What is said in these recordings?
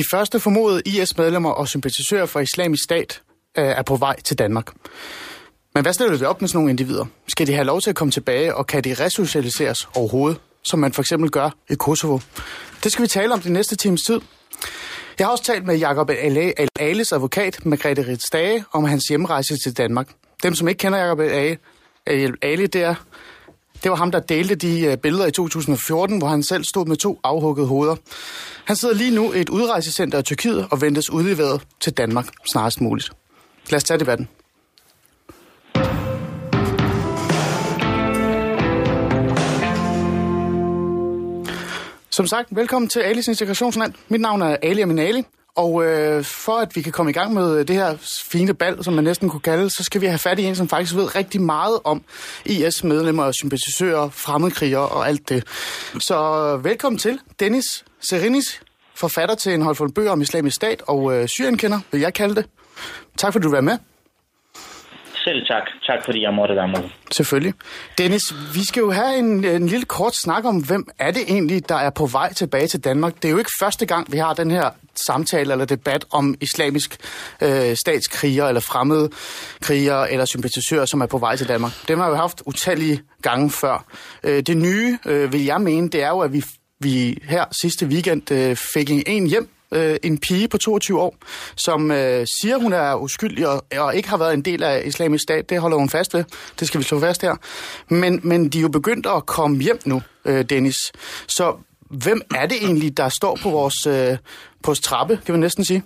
De første formodede IS-medlemmer og sympatisører for islamisk stat øh, er på vej til Danmark. Men hvad stiller det op med sådan nogle individer? Skal de have lov til at komme tilbage, og kan de resocialiseres overhovedet, som man for eksempel gør i Kosovo? Det skal vi tale om de næste times tid. Jeg har også talt med Jakob Ales advokat, Margrethe Ritsdage, om hans hjemrejse til Danmark. Dem, som ikke kender Jakob Ale, det er det var ham, der delte de øh, billeder i 2014, hvor han selv stod med to afhuggede hoveder. Han sidder lige nu i et udrejsecenter i Tyrkiet og ventes udleveret til Danmark snarest muligt. Lad os tage debatten. Som sagt, velkommen til Alis Integrationsland. Mit navn er Ali Aminali, og øh, for at vi kan komme i gang med det her fine bal, som man næsten kunne kalde så skal vi have fat i en, som faktisk ved rigtig meget om IS-medlemmer og sympatisører, fremmedkrigere og alt det. Så velkommen til, Dennis Serinis, forfatter til en håndfuld bøger om islamisk stat og øh, syrienkender, vil jeg kalde det. Tak fordi du var med. Selv tak. Tak fordi jeg måtte være med. Selvfølgelig. Dennis, vi skal jo have en, en lille kort snak om, hvem er det egentlig, der er på vej tilbage til Danmark. Det er jo ikke første gang, vi har den her samtale eller debat om islamisk øh, statskriger eller fremmede krigere eller sympatisører, som er på vej til Danmark. Dem har vi haft utallige gange før. Øh, det nye, øh, vil jeg mene, det er jo, at vi, vi her sidste weekend øh, fik en hjem øh, en pige på 22 år, som øh, siger, hun er uskyldig og, og ikke har været en del af islamisk stat. Det holder hun fast ved. Det skal vi slå fast her. Men, men de er jo begyndt at komme hjem nu, øh, Dennis. Så hvem er det egentlig, der står på vores, øh, på vores trappe, kan man næsten sige?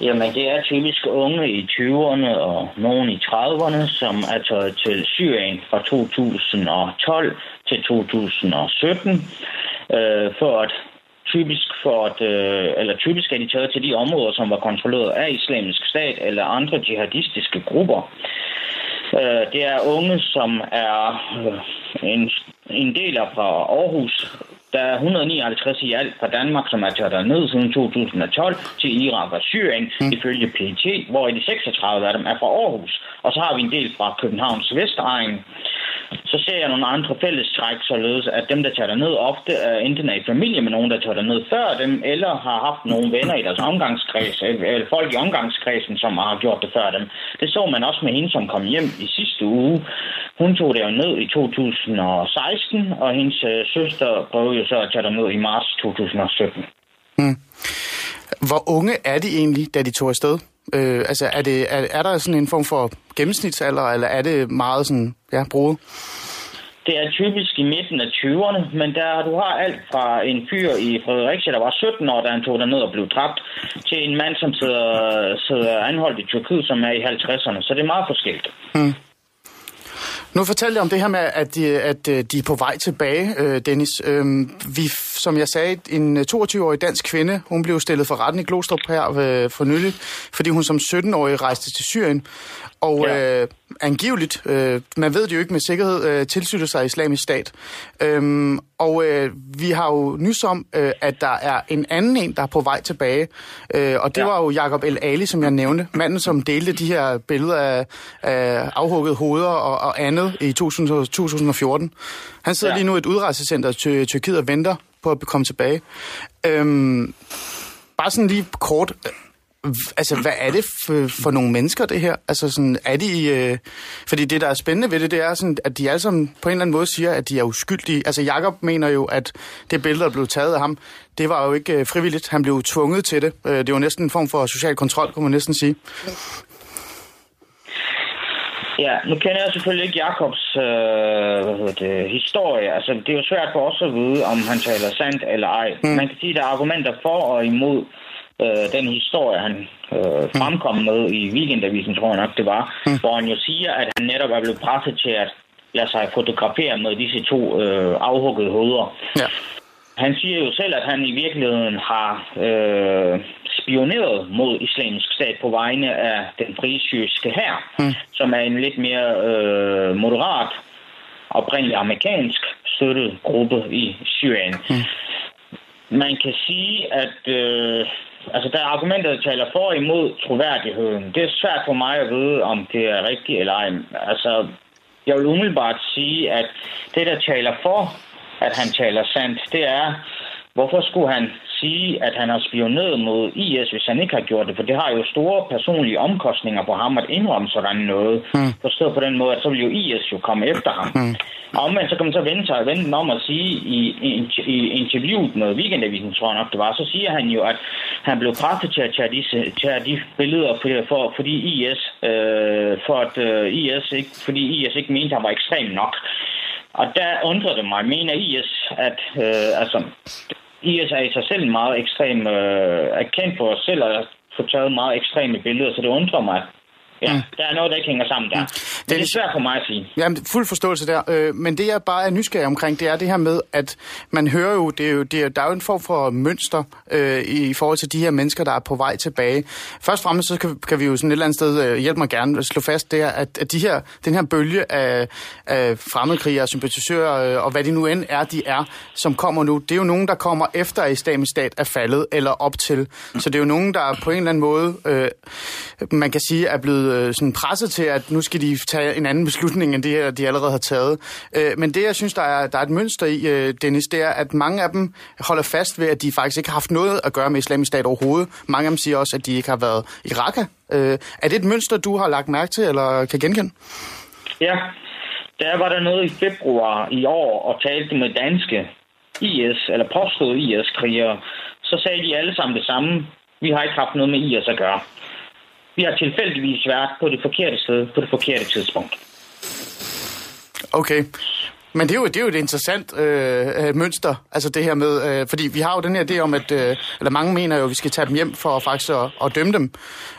Jamen, det er typisk unge i 20'erne og nogen i 30'erne, som er taget til Syrien fra 2012 til 2017 øh, for at typisk for at, øh, eller typisk er de taget til de områder, som var kontrolleret af islamisk stat eller andre jihadistiske grupper. Øh, det er unge, som er øh, en, en del af fra Aarhus. Der er 159 i alt fra Danmark, som er taget ned siden 2012 til Irak og Syrien, mm. ifølge PET, hvor de 36 af dem er fra Aarhus. Og så har vi en del fra Københavns Vestegn, så ser jeg nogle andre fællestræk, således at dem, der tager ned ofte er enten er i familie med nogen, der tager ned før dem, eller har haft nogle venner i deres omgangskreds, eller folk i omgangskredsen, som har gjort det før dem. Det så man også med hende, som kom hjem i sidste uge. Hun tog det jo ned i 2016, og hendes øh, søster prøvede jo så at tage ned i marts 2017. Hmm. Hvor unge er de egentlig, da de tog afsted? Øh, altså, er, det, er, er der sådan en form for gennemsnitsalder, eller er det meget sådan, ja, bruget? Det er typisk i midten af 20'erne, men der, du har alt fra en fyr i Fredericia, der var 17 år, da han tog ned og blev dræbt, til en mand, som sidder, sidder anholdt i Tyrkiet, som er i 50'erne. Så det er meget forskelligt. Hmm. Nu fortalte jeg om det her med, at de, at øh, de er på vej tilbage, øh, Dennis. Øhm, vi, som jeg sagde, en 22-årig dansk kvinde, hun blev stillet for retten i Glostrup her øh, for nylig, fordi hun som 17-årig rejste til Syrien. Og ja. øh, angiveligt, øh, man ved det jo ikke med sikkerhed, øh, tilslutter sig islamisk stat. Øhm, og øh, vi har jo nys om, øh, at der er en anden en, der er på vej tilbage. Øh, og det ja. var jo Jakob El Ali, som jeg nævnte. Manden, som delte de her billeder af, af afhugget hoveder og, og andet i 2014. Han sidder ja. lige nu i et udrejsecenter til Tyrkiet og venter på at komme tilbage. Øhm, bare sådan lige kort, altså, hvad er det for, for nogle mennesker, det her? Altså, sådan, er de... Øh, fordi det, der er spændende ved det, det er, sådan, at de alle sammen på en eller anden måde siger, at de er uskyldige. Altså, Jakob mener jo, at det billede, der blev taget af ham, det var jo ikke øh, frivilligt. Han blev tvunget til det. Øh, det var næsten en form for social kontrol, kunne man næsten sige. Ja, nu kender jeg selvfølgelig ikke Jakobs øh, hvad hedder det, historie. Altså, det er jo svært for os at vide, om han taler sandt eller ej. Mm. Man kan sige, at der er argumenter for og imod øh, den historie, han øh, mm. fremkom med i Weekendavisen, tror jeg nok det var, mm. hvor han jo siger, at han netop er blevet presset til at lade sig fotografere med disse to øh, afhuggede hoveder. Ja. Han siger jo selv, at han i virkeligheden har øh, spioneret mod islamisk stat på vegne af den frie syriske hær, mm. som er en lidt mere øh, moderat, oprindeligt amerikansk støttet gruppe i Syrien. Mm. Man kan sige, at øh, Altså, der er argumenter, der taler for og imod troværdigheden. Det er svært for mig at vide, om det er rigtigt eller ej. Altså, jeg vil umiddelbart sige, at det, der taler for, at han taler sandt, det er, hvorfor skulle han sige, at han har spioneret mod IS, hvis han ikke har gjort det, for det har jo store personlige omkostninger på ham at indrømme sådan noget. Mm. Forstået på den måde, at så vil jo IS jo komme efter ham. Mm. Og omvendt, så kan man så vende sig vende om at sige i, i, i interviewet med Weekendavisen, tror jeg nok det var, så siger han jo, at han blev presset til at tage, disse, tage de billeder, for, for, fordi IS, øh, for at øh, IS ikke, fordi IS ikke mente, at han var ekstrem nok. Og der undrer det mig. Mener IS, at øh, altså, IS er i sig selv meget ekstrem, øh, er kendt for os selv at få taget meget ekstreme billeder, så det undrer mig, Ja, mm. der er noget, der ikke hænger sammen der. Mm. Det, det er svært for mig at sige. Jamen, fuld forståelse der. Øh, men det, jeg bare er nysgerrig omkring, det er det her med, at man hører jo, det er jo, det er, der er jo en form for mønster øh, i forhold til de her mennesker, der er på vej tilbage. Først og fremmest, så kan, kan vi jo sådan et eller andet sted, øh, hjælpe mig gerne, slå fast, det er, at, at de her, den her bølge af, af fremmedkrigere, sympatisører, øh, og hvad de nu end er, de er, som kommer nu, det er jo nogen, der kommer efter, at islamisk stat er faldet, eller op til. Så det er jo nogen, der på en eller anden måde, øh, man kan sige, er blevet øh, sådan presset til, at nu skal de tage en anden beslutning, end det her, de allerede har taget. Øh, men det, jeg synes, der er, der er et mønster i, øh, Dennis, det er, at mange af dem holder fast ved, at de faktisk ikke har haft noget at gøre med islamisk stat overhovedet. Mange af dem siger også, at de ikke har været i Raqqa. Øh, er det et mønster, du har lagt mærke til, eller kan genkende? Ja, der var der noget i februar i år og talte med danske IS, eller påståede IS-krigere, så sagde de alle sammen det samme. Vi har ikke haft noget med IS at gøre. Vi har tilfældigvis været på det forkerte sted på det forkerte tidspunkt. Okay. Men det er jo, det er jo et interessant øh, øh, mønster, altså det her med, øh, fordi vi har jo den her idé om, at, øh, eller mange mener jo, at vi skal tage dem hjem for faktisk at, at dømme dem.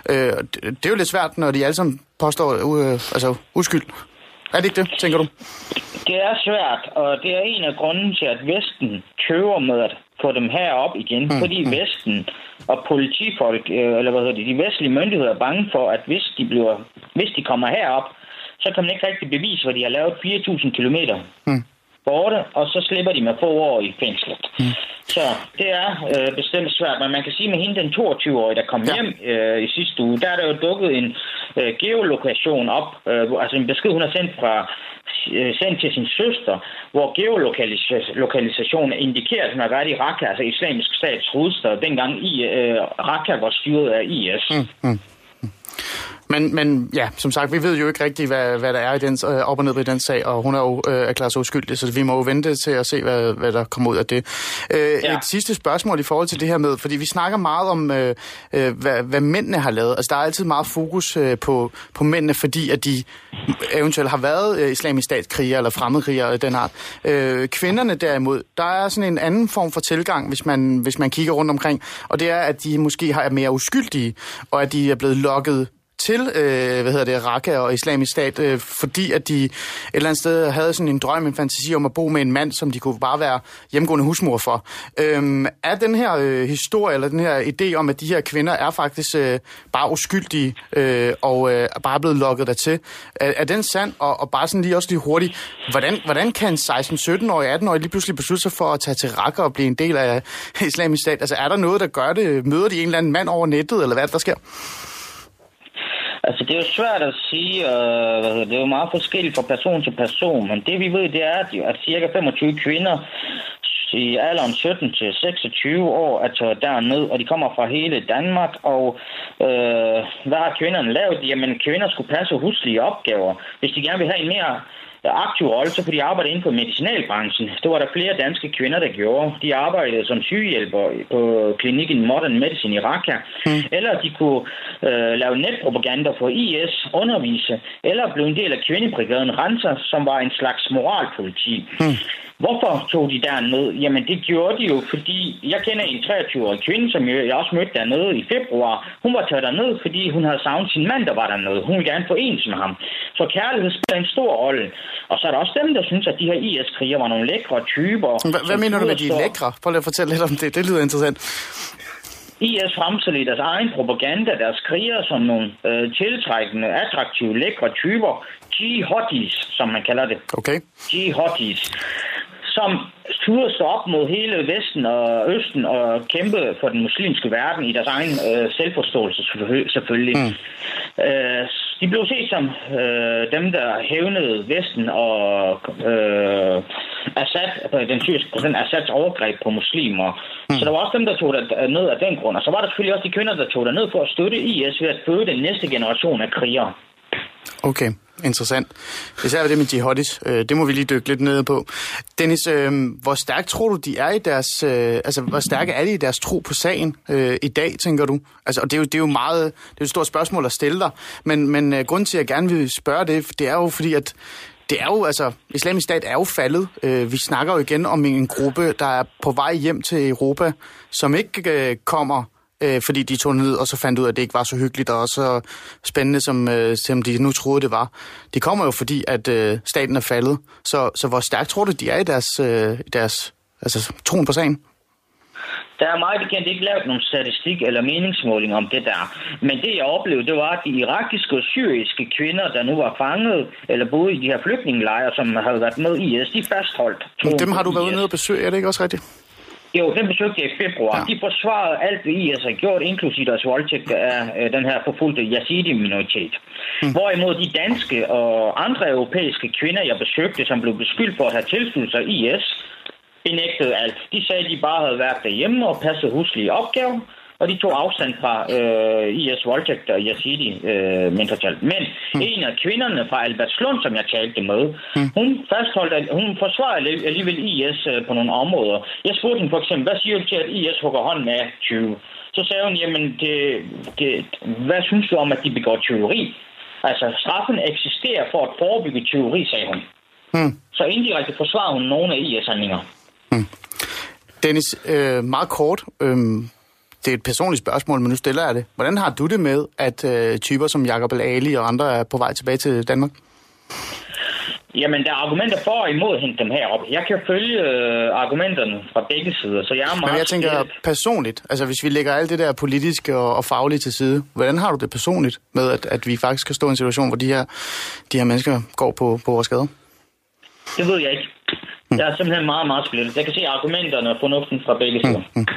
Øh, det er jo lidt svært, når de alle sammen påstår øh, altså, uskyld. Er det ikke det, tænker du? Det er svært, og det er en af grunden til, at Vesten køber med at få dem herop igen, mm, fordi mm. Vesten og politifolk, øh, eller hvad hedder det, de vestlige myndigheder er bange for, at hvis de, bliver, hvis de kommer herop, så kan man ikke rigtig bevise, hvad de har lavet 4.000 kilometer mm. Borte, og så slipper de med få år i fængslet. Mm. Så det er øh, bestemt svært, men man kan sige med hende, den 22-årige, der kom ja. hjem øh, i sidste uge, der er der jo dukket en øh, geolokation op, øh, altså en besked, hun har sendt fra øh, sendt til sin søster, hvor geolokalisationen indikerer, at hun har været i Raqqa, altså islamisk stats hovedstad, dengang i øh, Raqqa var styret af IS. Mm, mm. Men, men ja, som sagt, vi ved jo ikke rigtigt, hvad, hvad der er i den, øh, op og ned i den sag, og hun er jo øh, erklæret sig uskyldig, så vi må jo vente til at se, hvad, hvad der kommer ud af det. Øh, ja. Et sidste spørgsmål i forhold til det her med, fordi vi snakker meget om, øh, øh, hvad, hvad mændene har lavet. Altså, der er altid meget fokus øh, på, på mændene, fordi at de eventuelt har været øh, islamisk statskriger eller fremmedkrigere af den art. Øh, kvinderne derimod, der er sådan en anden form for tilgang, hvis man, hvis man kigger rundt omkring, og det er, at de måske har, er mere uskyldige, og at de er blevet lokket til, øh, hvad hedder det, Raqqa og islamisk stat, øh, fordi at de et eller andet sted havde sådan en drøm, en fantasi om at bo med en mand, som de kunne bare være hjemgående husmor for. Øh, er den her øh, historie, eller den her idé om, at de her kvinder er faktisk øh, bare uskyldige øh, og øh, er bare blevet lukket dertil, er, er den sand? Og, og bare sådan lige også lige hurtigt, hvordan, hvordan kan en 16-17-årig, 18-årig lige pludselig beslutte sig for at tage til Raqqa og blive en del af islamisk stat? Altså er der noget, der gør det? Møder de en eller anden mand over nettet, eller hvad der sker? Altså, det er jo svært at sige, øh, det er jo meget forskelligt fra person til person, men det vi ved, det er, at cirka 25 kvinder i alderen 17 til 26 år er taget derned, og de kommer fra hele Danmark, og øh, hvad har kvinderne lavet? Jamen, kvinder skulle passe huslige opgaver. Hvis de gerne vil have en mere aktiv rolle, så kunne de arbejde inden for medicinalbranchen. Det var der flere danske kvinder, der gjorde. De arbejdede som sygehjælper på klinikken Modern Medicine i Raqqa. Mm. Eller de kunne øh, lave netpropaganda for IS, undervise, eller blive en del af kvindebrigaden Renser, som var en slags moralpoliti. Mm. Hvorfor tog de derned? Jamen det gjorde de jo, fordi jeg kender en 23-årig kvinde, som jeg også mødte dernede i februar. Hun var taget derned, fordi hun havde savnet sin mand, der var dernede. Hun ville gerne forenes med ham. Så kærlighed spiller en stor rolle. Og så er der også dem, der synes, at de her IS-krigere var nogle lækre typer. Hvad, hvad mener du med, de er lækre? Prøv lige at fortælle lidt om det. Det lyder interessant. IS fremstiller deres egen propaganda, deres krigere som nogle øh, tiltrækkende, attraktive, lækre typer. Jihadis, som man kalder det. Okay. Jihadis som turde stå op mod hele Vesten og Østen og kæmpe for den muslimske verden i deres egen øh, selvforståelse selvfølgelig. Mm. Øh, de blev set som øh, dem, der hævnede Vesten og øh, Assad, altså den syriske præsident Assads overgreb på muslimer. Mm. Så der var også dem, der tog det ned af den grund. Og så var der selvfølgelig også de kvinder, der tog det ned for at støtte IS ved at føde den næste generation af krigere. Okay, interessant. Især det med jihadis, øh, det må vi lige dykke lidt ned på. Dennis, øh, hvor stærkt tror du, de er i deres, øh, altså hvor stærke er de i deres tro på sagen øh, i dag, tænker du? Altså, og det er, jo, det er jo meget, det er et stort spørgsmål at stille dig, men, men øh, grunden til, at jeg gerne vil spørge det, det er jo fordi, at det er jo, altså, islamisk stat er jo faldet. Øh, vi snakker jo igen om en gruppe, der er på vej hjem til Europa, som ikke øh, kommer øh, fordi de tog ned og så fandt ud af, at det ikke var så hyggeligt og så spændende, som, øh, som de nu troede, det var. De kommer jo fordi, at øh, staten er faldet. Så, så hvor stærkt tror du, de er i deres, øh, deres altså, troen på sagen? Der er meget bekendt ikke lavet nogen statistik eller meningsmåling om det der. Men det, jeg oplevede, det var, at de irakiske og syriske kvinder, der nu var fanget eller boede i de her flygtningelejre, som havde været med i IS, de fastholdt. Men dem har du været ude og besøge, er det ikke også rigtigt? Jo, den besøgte jeg i februar. Ja. De forsvarede alt, hvad IS har gjort, inklusive deres voldtægt af øh, den her forfulgte yazidi-minoritet. Mm. Hvorimod de danske og andre europæiske kvinder, jeg besøgte, som blev beskyldt for at have tilsluttet sig IS, benægtede alt. De sagde, at de bare havde været derhjemme og passet huslige opgaver, og de tog afstand fra øh, IS voldtægt og Yazidi øh, mindretal. Men mm. en af kvinderne fra Albertslund, som jeg talte med, mm. hun fastholdt, at hun forsvarede alligevel IS øh, på nogle områder. Jeg spurgte hende for eksempel, hvad siger du til, at IS hugger hånden af 20? Så sagde hun, jamen, det, det, hvad synes du om, at de begår tyveri? Altså, straffen eksisterer for at forebygge tyveri, sagde hun. Mm. Så indirekte forsvarer hun nogle af IS-handlinger. Mm. Dennis, øh, meget kort. Øh, det er et personligt spørgsmål, men nu stiller jeg det. Hvordan har du det med, at øh, typer som Jacob Ali og andre er på vej tilbage til Danmark? Jamen, der er argumenter for og imod at hente dem herop. Jeg kan følge øh, argumenterne fra begge sider, så jeg er meget... Men jeg tænker skilt. personligt, altså hvis vi lægger alt det der politiske og, og faglige til side, hvordan har du det personligt med, at, at vi faktisk skal stå i en situation, hvor de her, de her mennesker går på, på vores gader? Det ved jeg ikke. Mm. Jeg er simpelthen meget, meget splittet. Jeg kan se argumenterne og fornuften fra begge sider. Mm. Mm.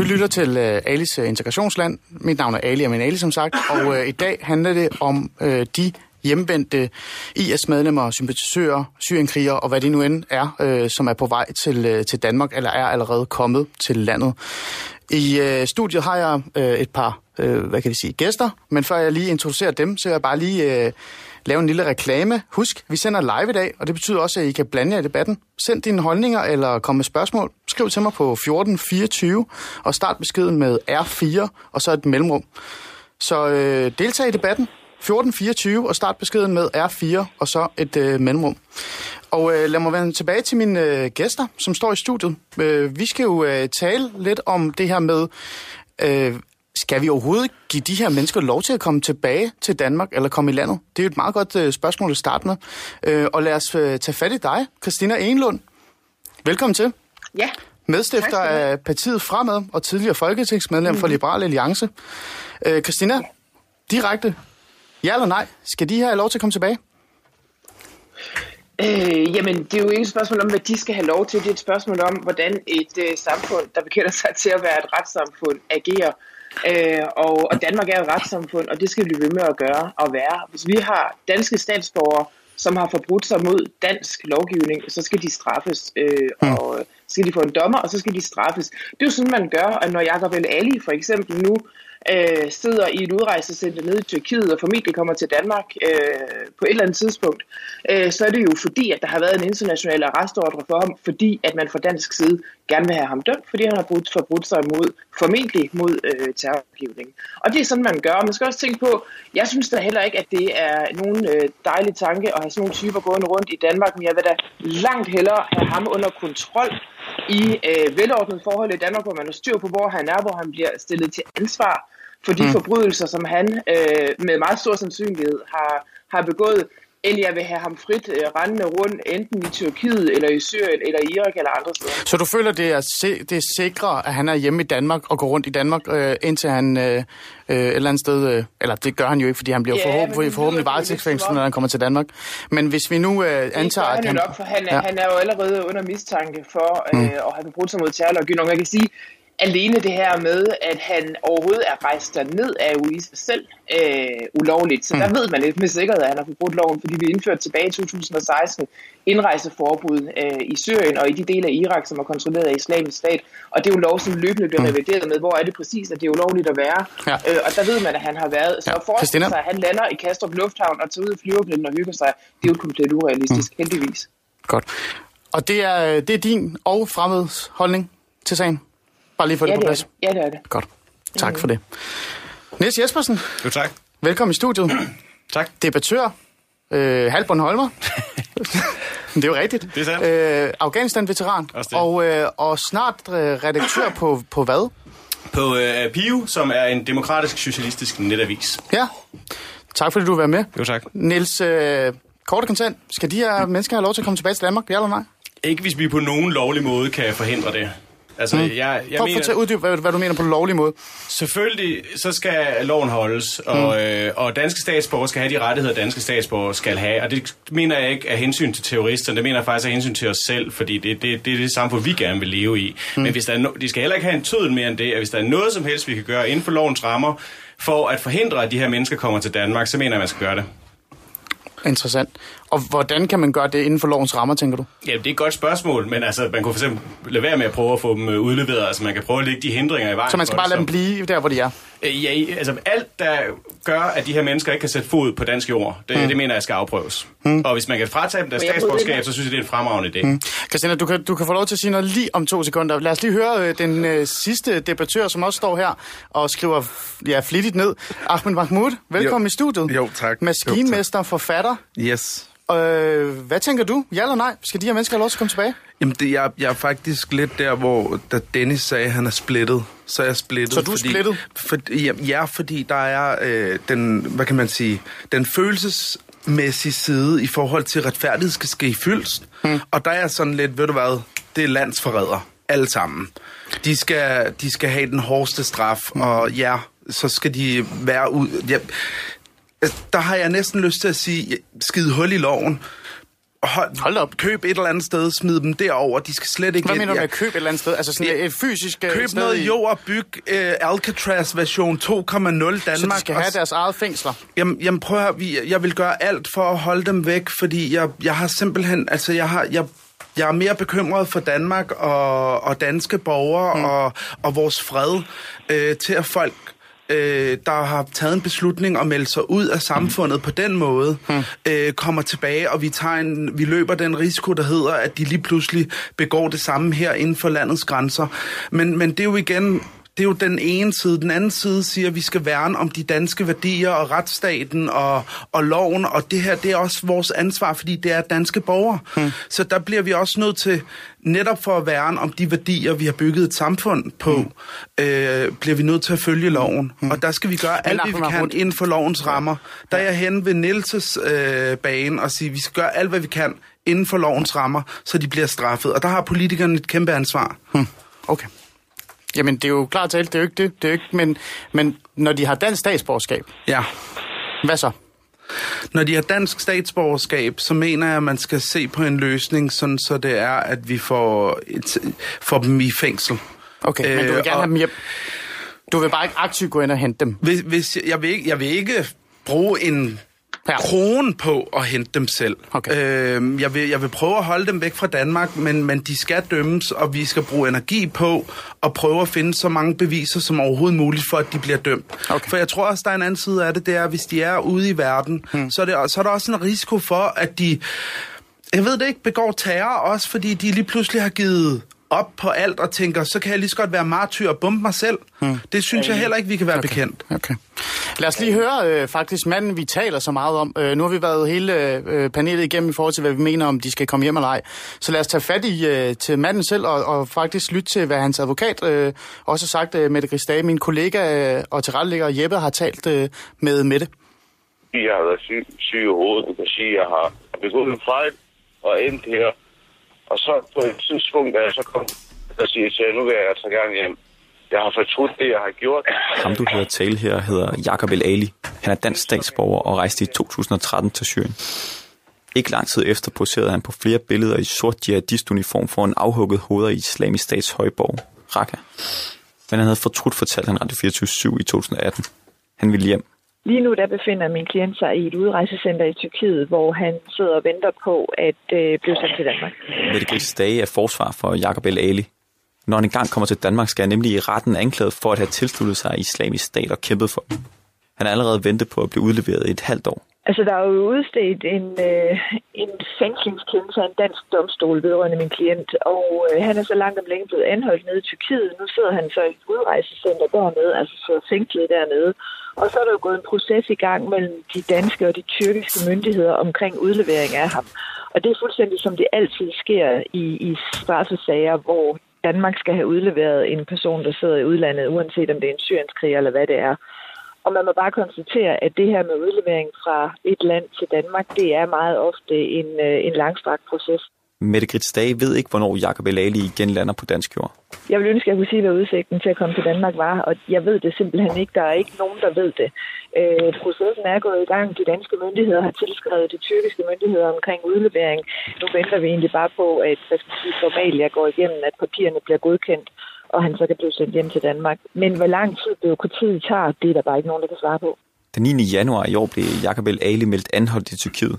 Du lytter til uh, Alis uh, Integrationsland. Mit navn er Ali, og min Ali som sagt. Og uh, i dag handler det om uh, de hjemvendte IS-medlemmer, sympatisører, syrienkrigere og hvad det nu end er, uh, som er på vej til, uh, til Danmark eller er allerede kommet til landet. I uh, studiet har jeg uh, et par uh, hvad kan vi sige, gæster, men før jeg lige introducerer dem, så vil jeg bare lige uh, lave en lille reklame. Husk, vi sender live i dag, og det betyder også, at I kan blande jer i debatten. Send dine holdninger eller kom med spørgsmål. Skriv til mig på 1424 og start beskeden med R4 og så et mellemrum. Så øh, deltag i debatten. 1424 og start beskeden med R4 og så et øh, mellemrum. Og øh, lad mig vende tilbage til mine øh, gæster, som står i studiet. Øh, vi skal jo øh, tale lidt om det her med, øh, skal vi overhovedet give de her mennesker lov til at komme tilbage til Danmark eller komme i landet? Det er jo et meget godt uh, spørgsmål at starte med. Uh, og lad os uh, tage fat i dig, Christina Enlund. Velkommen til. Ja. Medstifter af partiet Fremad og tidligere folketingsmedlem mm. for mhm. Liberal Alliance. Uh, Christina, ja. direkte, ja eller nej, skal de her have lov til at komme tilbage? Øh, jamen, det er jo ikke et spørgsmål om, hvad de skal have lov til. Det er et spørgsmål om, hvordan et øh, samfund, der bekender sig til at være et retssamfund, agerer. Øh, og, og Danmark er et retssamfund, og det skal vi ved med at gøre og være. Hvis vi har danske statsborgere, som har forbrudt sig mod dansk lovgivning, så skal de straffes, øh, mm. og så skal de få en dommer, og så skal de straffes. Det er jo sådan, man gør, at når Jacob El Ali for eksempel nu øh, sidder i et udrejsecenter nede i Tyrkiet og formentlig kommer til Danmark øh, på et eller andet tidspunkt, øh, så er det jo fordi, at der har været en international arrestordre for ham, fordi at man fra dansk side gerne vil have ham dømt, fordi han har brudt, forbrudt sig mod, formentlig mod øh, terrorgivning. Og det er sådan, man gør. man skal også tænke på, jeg synes da heller ikke, at det er nogen øh, dejlig tanke at have sådan nogle typer gående rundt i Danmark, men jeg vil da langt hellere have ham under kontrol i øh, velordnet forhold i Danmark, hvor man har styr på, hvor han er, hvor han bliver stillet til ansvar for de mm. forbrydelser, som han øh, med meget stor sandsynlighed har, har begået. end jeg vil have ham frit øh, rendende rundt, enten i Tyrkiet, eller i Syrien, eller i Irak, eller andre steder. Så du føler, det er, se, det er sikre, at han er hjemme i Danmark og går rundt i Danmark, øh, indtil han øh, øh, et eller andet sted... Øh, eller det gør han jo ikke, fordi han bliver Ja, men forhåbentlig, det forhåbentlig varetægtsfængslet, når han kommer til Danmark. Men hvis vi nu øh, Det antager, gør at han jo han... nok, for han er, Ja. han er jo allerede under mistanke for øh, at have forbrudt sig mod terrorlovgivning. Man kan sige, alene det her med, at han overhovedet er rejst derned, er jo i sig selv øh, ulovligt. Så mm. der ved man ikke med sikkerhed, at han har forbrudt loven, fordi vi indførte tilbage i 2016 indrejseforbud øh, i Syrien og i de dele af Irak, som er kontrolleret af islamisk stat. Og det er jo lov, som løbende bliver revideret med, hvor er det præcis, at det er ulovligt at være. Ja. Øh, og der ved man, at han har været. Så Ja. Christina? sig, at han lander i Kastrup Lufthavn og tager ud i flyverblinden og hygger sig, det er jo komplet urealistisk, mm. heldigvis. Godt. Og det er, øh, det er din og fremmeds holdning til sagen? Bare lige for Ja, det på det er plads. det. Ja, det er det. Godt. Tak for det. Niels Jespersen, Jo, tak. velkommen i studiet. Tak. Debattør, øh, halv Bornholmer. det er jo rigtigt. Det er sandt. Øh, Afghanistan-veteran. Og, øh, og snart øh, redaktør på, på hvad? På øh, PIU, som er en demokratisk socialistisk netavis. Ja. Tak fordi du vil være med. Jo, tak. Niels, øh, kort og kontant. Skal de her mennesker have lov til at komme tilbage til Danmark? Ja eller nej? Ikke hvis vi på nogen lovlig måde kan forhindre det. Altså, mm. jeg, jeg Prøv at mener, fortælle uddyb, hvad, hvad du mener på lovlig måde. selvfølgelig så skal loven holdes, og, mm. øh, og danske statsborgere skal have de rettigheder, danske statsborgere skal have. Og det mener jeg ikke af hensyn til terroristerne, det mener jeg faktisk af hensyn til os selv, fordi det, det, det er det samfund, vi gerne vil leve i. Mm. Men hvis der er no, de skal heller ikke have en tødel mere end det, at hvis der er noget som helst, vi kan gøre inden for lovens rammer, for at forhindre, at de her mennesker kommer til Danmark, så mener jeg, at man skal gøre det. Interessant. Og hvordan kan man gøre det inden for lovens rammer, tænker du? Ja, det er et godt spørgsmål, men altså, man kunne for eksempel lade være med at prøve at få dem øh, udleveret. Altså, man kan prøve at lægge de hindringer i vejen. Så man skal bare lade dem blive der, hvor de er? Øh, Ja, altså alt, der gør, at de her mennesker ikke kan sætte fod på dansk jord, det, mm. det mener jeg skal afprøves. Mm. Og hvis man kan fratage dem deres statsborgerskab, så synes jeg, det er en fremragende idé. Mm. Christina, du kan, du kan få lov til at sige noget lige om to sekunder. Lad os lige høre øh, den øh, sidste debattør, som også står her og skriver ja, flittigt ned. Ahmed Mahmoud, velkommen Jo. i studiet. Jo, tak. Maskinmester, forfatter. Yes. Øh, hvad tænker du? Ja eller nej? Skal de her mennesker have lov til at komme tilbage? Jamen, det, jeg, jeg er faktisk lidt der, hvor da Dennis sagde, at han er splittet, så er jeg splittet. Så du er fordi, splittet? For, ja, ja, fordi der er øh, den, hvad kan man sige, den følelsesmæssige side i forhold til, retfærdighed skal ske fyldst. Hmm. Og der er sådan lidt, ved du hvad, det er landsforræder, alle sammen. De skal, de skal have den hårdeste straf, hmm. og ja, så skal de være ud... Ja, der har jeg næsten lyst til at sige, skide hul i loven. Hold, Hold op. Køb et eller andet sted, smid dem derover. De skal slet ikke Hvad ind. mener du med Ja. at købe et eller andet sted? Altså sådan Ja. et fysisk øh, Køb sted noget i- jord og byg uh, Alcatraz version 2.0 Danmark. Så de skal have deres eget fængsler. Jamen, jamen prøv at høre, vi- jeg vil gøre alt for at holde dem væk, fordi jeg, jeg har simpelthen, altså jeg har, jeg, jeg er mere bekymret for Danmark og, og danske borgere mm. og, og vores fred øh, til at folk øh, der har taget en beslutning at melde sig ud af samfundet mm. på den måde, mm. øh, kommer tilbage, og vi, tager en, vi løber den risiko, der hedder, at de lige pludselig begår det samme her inden for landets grænser. Men, men det er jo igen det er jo den ene side. Den anden side siger, at vi skal værne om de danske værdier og retsstaten og, og loven, og det her det er også vores ansvar, fordi det er danske borgere. Hmm. Så der bliver vi også nødt til, netop for at værne om de værdier, vi har bygget et samfund på, hmm. øh, bliver vi nødt til at følge loven. Hmm. Og der skal vi gøre alt, hvad vi kan Mahmoud- inden for lovens rammer. Der er jeg hen ved Nielses øh, bane og siger, at vi skal gøre alt, hvad vi kan inden for lovens rammer, så de bliver straffet. Og der har politikerne et kæmpe ansvar. Hmm. Okay. Jamen, det er jo klart talt, det er jo ikke det. det er jo ikke, men, men når de har dansk statsborgerskab, Ja. hvad så? Når de har dansk statsborgerskab, så mener jeg, at man skal se på en løsning, sådan så det er, at vi får, et, får dem i fængsel. Okay, men du vil Øh, gerne og- have dem hjem. Du vil bare ikke aktivt gå ind og hente dem. Hvis, hvis jeg, jeg, vil ikke, jeg vil ikke bruge en Ja. ja. krone på at hente dem selv. Okay. Øh, jeg, vil, jeg vil prøve at holde dem væk fra Danmark, men, men de skal dømmes, og vi skal bruge energi på at prøve at finde så mange beviser som overhovedet muligt, for at de bliver dømt. Okay. For jeg tror også, der er en anden side af det, det er, at hvis de er ude i verden, hmm. så, er det, så er der også en risiko for, at de, jeg ved det ikke, begår terror, også fordi de lige pludselig har givet op på alt og tænker, så kan jeg lige så godt være martyr og bombe mig selv. Hmm. Det synes jeg heller ikke, vi kan være okay. bekendt. Okay. Lad os lige høre øh, faktisk manden, vi taler så meget om. Øh, nu har vi været hele øh, panelet igennem i forhold til, hvad vi mener, om de skal komme hjem eller ej. Så lad os tage fat i øh, til manden selv og, og faktisk lytte til, hvad hans advokat øh, også har sagt. Øh, Mette Grisdage, min kollega øh, og tilrettelægger Jeppe, har talt øh, med Mette. jeg har været syg, syg i hovedet. Du kan sige, at jeg har begået en fejl og endt her. Og så på et tidspunkt, da jeg så kom og siger til nu vil jeg altså gerne hjem. Jeg har fortrudt det, jeg har gjort. Ham, du hører tale her, hedder Jakob El Ali. Han er dansk statsborger og rejste i 2013 til Syrien. Ikke lang tid efter poserede han på flere billeder i sort jihadistuniform for en afhugget hoveder i islamisk stats højborg, Raqqa. Men han havde fortrudt fortalt han Radio 24 i 2018. Han ville hjem. Lige nu der befinder min klient sig i et udrejsecenter i Tyrkiet, hvor han sidder og venter på at øh, blive sendt til Danmark. Mette Dage er forsvar for Jakob El Ali. Når han engang kommer til Danmark, skal han nemlig i retten anklaget for at have tilsluttet sig islamisk stat og kæmpet for. Han er allerede ventet på at blive udleveret i et halvt år. Altså, der er jo udstedt en, øh, en fængslingskendelse af en dansk domstol vedrørende min klient, og øh, han er så langt om længe blevet anholdt nede i Tyrkiet. Nu sidder han så i et udrejsecenter dernede, altså så fængslet dernede. Og så er der jo gået en proces i gang mellem de danske og de tyrkiske myndigheder omkring udlevering af ham. Og det er fuldstændig som det altid sker i, i straffesager, hvor Danmark skal have udleveret en person, der sidder i udlandet, uanset om det er en syrienskrig eller hvad det er. Og man må bare konstatere, at det her med udlevering fra et land til Danmark, det er meget ofte en, øh, en langstrakt proces. Mette Grits Dage ved ikke, hvornår Jakob Elali igen lander på dansk jord. Jeg vil ønske, at jeg kunne sige, hvad udsigten til at komme til Danmark var, og jeg ved det simpelthen ikke. Der er ikke nogen, der ved det. Øh, processen er gået i gang. De danske myndigheder har tilskrevet de tyrkiske myndigheder omkring udlevering. Nu venter vi egentlig bare på, at hvad skal sige, formalia går igennem, at papirerne bliver godkendt, og han så kan blive sendt hjem til Danmark. Men hvor lang tid byråkratiet tager, det er der bare ikke nogen, der kan svare på. Den 9. januar i år blev Jakob El Ali meldt anholdt i Tyrkiet.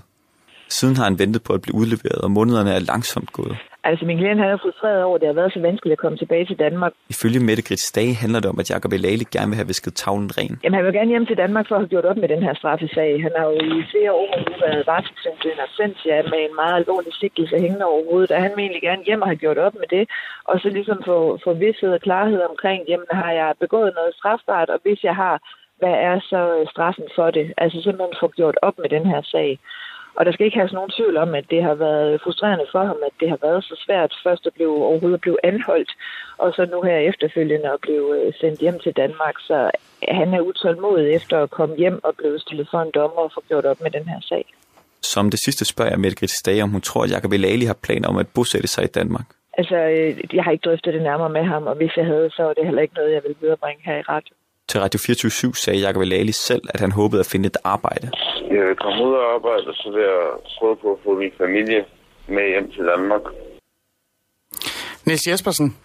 Siden har han ventet på at blive udleveret, og månederne er langsomt gået. Altså, min klient han er frustreret over, at det har været så vanskeligt at komme tilbage til Danmark. Ifølge Mette Grits Dage handler det om, at Jacob Elali gerne vil have visket tavlen ren. Jamen, han vil gerne hjem til Danmark for at have gjort op med den her straffesag. Han har jo i flere år nu været varetægtsfængslet i Narsentia med en meget alvorlig sigtelse hængende over hovedet, og han vil egentlig gerne hjem og have gjort op med det, og så ligesom få, få vidshed og klarhed omkring, jamen har jeg begået noget strafbart, og hvis jeg har, hvad er så straffen for det? Altså simpelthen få gjort op med den her sag. Og der skal ikke have nogen tvivl om, at det har været frustrerende for ham, at det har været så svært først at blive, overhovedet at blive anholdt, og så nu her efterfølgende at blive øh, sendt hjem til Danmark. Så han er utålmodig efter at komme hjem og blive stillet for en dommer og få gjort op med den her sag. Som det sidste spørger jeg Mette Grits Dage, om hun tror, at Jacob Elali har planer om at bosætte sig i Danmark. Altså, øh, jeg har ikke drøftet det nærmere med ham, og hvis jeg havde, så var det heller ikke noget, jeg ville viderebringe her i radio. Til Radio 24 sagde Jacob Elali selv, at han håbede at finde et arbejde. Jeg vil komme ud og arbejde, og så vil jeg prøve på at få min familie med hjem til Danmark. Niels Jespersen,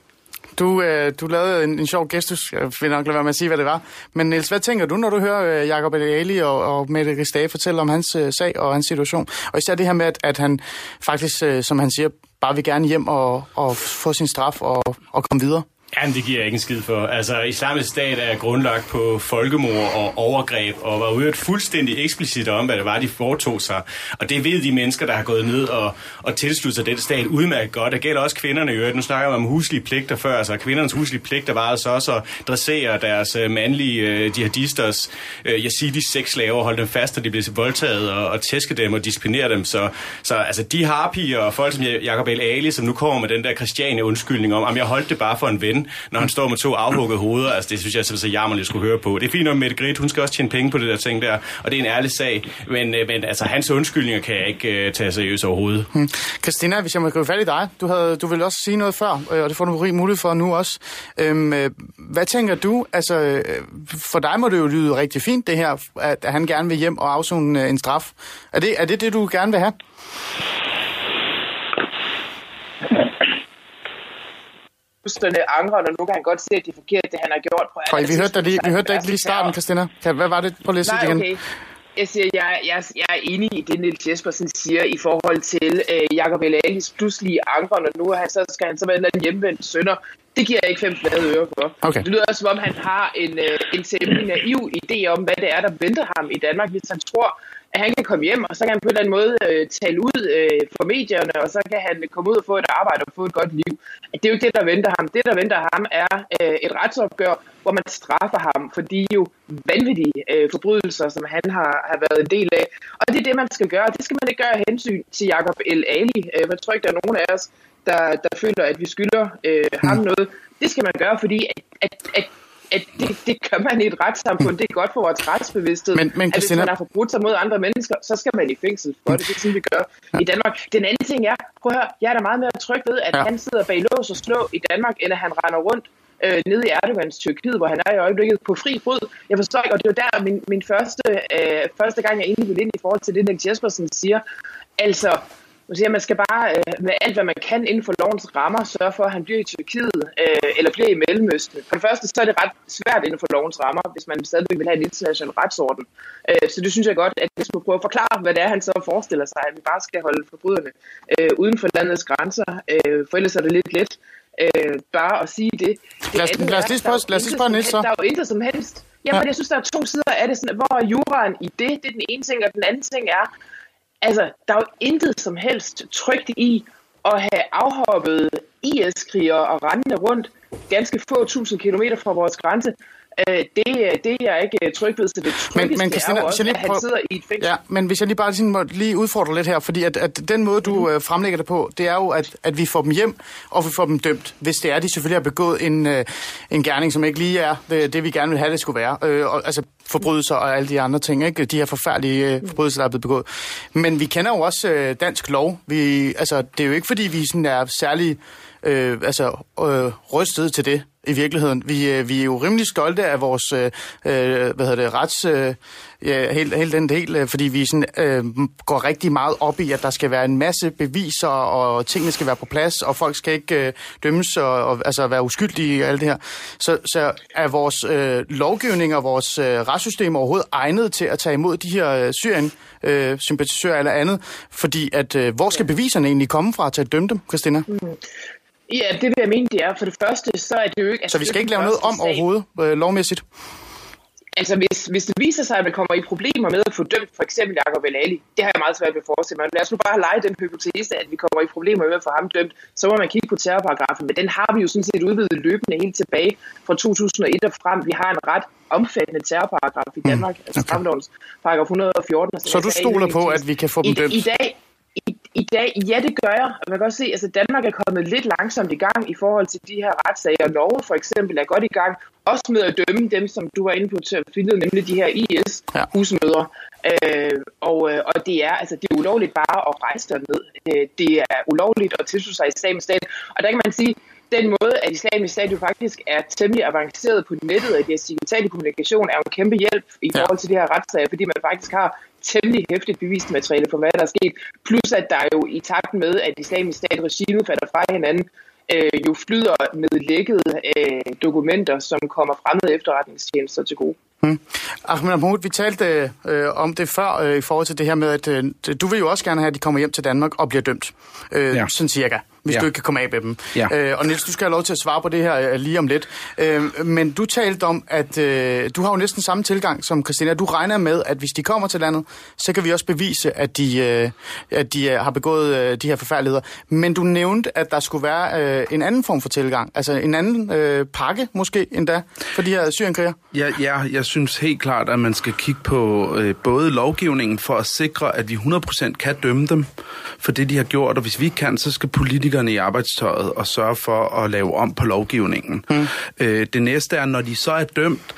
du, øh, du lavede en, en sjov gestus. Jeg vil nok lade være med at sige, hvad det var. Men Niels, hvad tænker du, når du hører øh, Jacob Ali og, og Mette Ristage fortælle om hans øh, sag og hans situation? Og især det her med, at, at han faktisk, øh, som han siger, bare vil gerne hjem og, og få sin straf og, og komme videre. Jamen, det giver jeg ikke en skid for. Altså, islamisk stat er grundlagt på folkemord og overgreb, og var jo fuldstændig eksplicit om, hvad det var, de foretog sig. Og det ved de mennesker, der har gået ned og, og tilsluttet sig den stat udmærket godt. Det gælder også kvinderne i øvrigt. Nu snakker vi om huslige pligter før, altså kvindernes huslige pligter var altså også at dressere deres øh, mandlige øh, jihadisters øh, yazidi sexslaver, holde dem fast, og de blev voldtaget, og, og tæske dem og disciplinere dem. Så, så altså, de harpier og folk som Jacob El Ali, som nu kommer med den der Christiane undskyldning om, at jeg holdt det bare for en ven, igen, når han står med to afhuggede hoveder. Altså, det synes jeg så jammerligt skulle høre på. Det er fint om Mette Grit, hun skal også tjene penge på det der ting der, og det er en ærlig sag. Men, øh, men altså, hans undskyldninger kan jeg ikke uh, tage seriøst overhovedet. Hmm. Christina, hvis jeg må gribe fat i dig, du, havde, du ville også sige noget før, øh, og det får du rig mulighed for nu også. Øhm, hvad tænker du? Altså, for dig må det jo lyde rigtig fint, det her, at han gerne vil hjem og afzone en straf. Er det, er det det, du gerne vil have? Fuldstændig angre, og nu kan han godt se, at det er forkert, det han har gjort. På vi hørte dig lige, vi hørte dig ikke lige i starten, Christina. Hvad var det på læse igen? Okay. Jeg, siger, jeg, jeg, jeg er enig i det, Niels Jespersen siger i forhold til øh, Jacob Elalis pludselige angre, når nu han, så skal han så være en hjemvendt sønder. Det giver jeg ikke fem flade øre for. Okay. Det lyder også, som om han har en, øh, en naiv idé om, hvad det er, der venter ham i Danmark, hvis han tror, at han kan komme hjem, og så kan han på en eller anden måde øh, tale ud øh, for medierne, og så kan han komme ud og få et arbejde og få et godt liv. Det er jo ikke det, der venter ham. Det, der venter ham, er øh, et retsopgør, hvor man straffer ham for de jo vanvittige øh, forbrydelser, som han har, har været en del af. Og det er det, man skal gøre. Det skal man ikke gøre af hensyn til Jacob El Ali. Øh, jeg tror ikke, der er nogen af os, der, der føler, at vi skylder øh, ham mm. noget. Det skal man gøre, fordi at, at, at, at det, det gør man i et retssamfund. Det er godt for vores retsbevidsthed. Men- men at hvis man har forbrudt sig mod andre mennesker, så skal man i fængsel for det. Det er sådan, vi gør i Danmark. Den anden ting er, prøv at høre, jeg er da meget mere tryg ved, at Ja. ja. han sidder bag lås og slå i Danmark, end at han render rundt øh, nede i Erdogans Tyrkiet, hvor han er i øjeblikket på fri fod. Jeg forstår ikke, og det var der min, min første, øh, første gang, jeg egentlig ville ind i forhold til det, Nick Jespersen siger. Altså, man siger, man skal bare øh, med alt, hvad man kan inden for lovens rammer, sørge for, at han bliver i Tyrkiet øh, eller bliver i Mellemøsten. For det første, så er det ret svært inden for lovens rammer, hvis man stadigvæk vil have en international retsorden. Øh, så det synes jeg godt, at jeg skulle prøve at forklare, hvad det er, han så forestiller sig, at vi bare skal holde forbryderne øh, uden for landets grænser. Øh, for ellers er det lidt let øh, bare at sige det. det Lad os- andet lad os lige spørge- lad os lige spørge Niels så. Der er jo intet som helst. Jamen, Ja. ja. jeg synes, der er to sider af det. Sådan, hvor er juraen i det? Det er den ene ting, og den anden ting er, altså, der er jo intet som helst trygt i at have afhoppet IS-krigere og rendende rundt ganske få tusind kilometer fra vores grænse. Øh, det, det er jeg ikke tryg ved, så det tryggeste men Christina, er jo også, lige at han sidder i et fængsel. Ja, men hvis jeg lige bare sådan må lige udfordre lidt her, fordi at, at den måde, du øh, fremlægger det på, det er jo, at, at vi får dem hjem, og vi får dem dømt, hvis det er, de selvfølgelig har begået en, øh, en gerning, som ikke lige er det, det, vi gerne vil have, det skulle være. Øh, og, altså forbrydelser og alle de andre ting, ikke? de her forfærdelige øh, forbrydelser, der er blevet begået. Men vi kender jo også øh, dansk lov. Vi, altså, det er jo ikke, fordi vi sådan er særlig øh, altså, øh, rystet til det i virkeligheden. Vi, øh, vi er jo rimelig stolte af vores øh, øh, hvad hedder det, rets... Øh, ja, helt, helt den del, øh, fordi vi sådan, øh, går rigtig meget op i, at der skal være en masse beviser, og tingene skal være på plads, og folk skal ikke øh, dømmes og, og altså være uskyldige og alt det her. Så, så er vores øh, lovgivning og vores øh, retssystem overhovedet egnet til at tage imod de her øh, Syrien øh, sympatisører eller andet, fordi at øh, hvor skal beviserne egentlig komme fra til at dømme dem, Christina? Mm. Ja, det vil jeg mene, det er. For det første, så er det jo ikke... Så vi skal ikke lave noget om sag. overhovedet, øh, lovmæssigt? Altså, hvis, hvis det viser sig, at man kommer i problemer med at få dømt for eksempel Jacob El Ali, det har jeg meget svært ved at forestille mig. Lad os nu bare lege den hypotese, at vi kommer i problemer med at få ham dømt. Så må man kigge på terrorparagrafen, men den har vi jo sådan set udvidet løbende helt tilbage fra 2001 og frem. Vi har en ret omfattende terrorparagraf i Danmark, mm. altså straffelovens paragraf 114. og som Så du stoler på, at vi kan få dem I, dømt? I dag, i, dag, ja, det gør jeg. Man kan også se, at altså, Danmark er kommet lidt langsomt i gang i forhold til de her retssager. Norge for eksempel er godt i gang, også med at dømme dem, som du var inde på til at finde, nemlig de her IS-husmødre. Øh, og, øh, og det er altså det er ulovligt bare at rejse derned. Øh, det er ulovligt at tilslutte sig islamisk stat. Og der kan man sige, den måde, at islamisk stat jo faktisk er temmelig avanceret på nettet, og deres digitale kommunikation er jo en kæmpe hjælp i forhold til de her retssager, fordi man faktisk har temmelig hæftigt bevismateriale for, hvad der er sket. Plus at der jo i takt med, at islamisk stat regimet falder fra hinanden, øh, jo flyder med lækkede øh, dokumenter, som kommer fremmede efterretningstjenester til gode. Hmm. Ahmed Mahmoud, vi talte øh, om det før øh, i forhold til det her med, at øh, du vil jo også gerne have, at de kommer hjem til Danmark og bliver dømt. Øh, Ja. Sådan cirka, hvis Ja. du ikke kan komme af med dem. Ja. Øh, og Niels, du skal have lov til at svare på det her øh, lige om lidt. Øh, men du talte om, at øh, du har jo næsten samme tilgang som Christina. Du regner med, at hvis de kommer til landet, så kan vi også bevise, at de, øh, at de øh, har begået øh, de her forfærdeligheder. Men du nævnte, at der skulle være øh, en anden form for tilgang. Altså en anden øh, pakke måske endda for de her syrienkrigere. Ja, ja, jeg synes helt klart, at man skal kigge på øh, både lovgivningen for at sikre, at vi 100% kan dømme dem for det, de har gjort, og hvis vi ikke kan, så skal politikerne i arbejdstøjet og sørge for at lave om på lovgivningen. Mm. Øh, det næste er, når de så er dømt,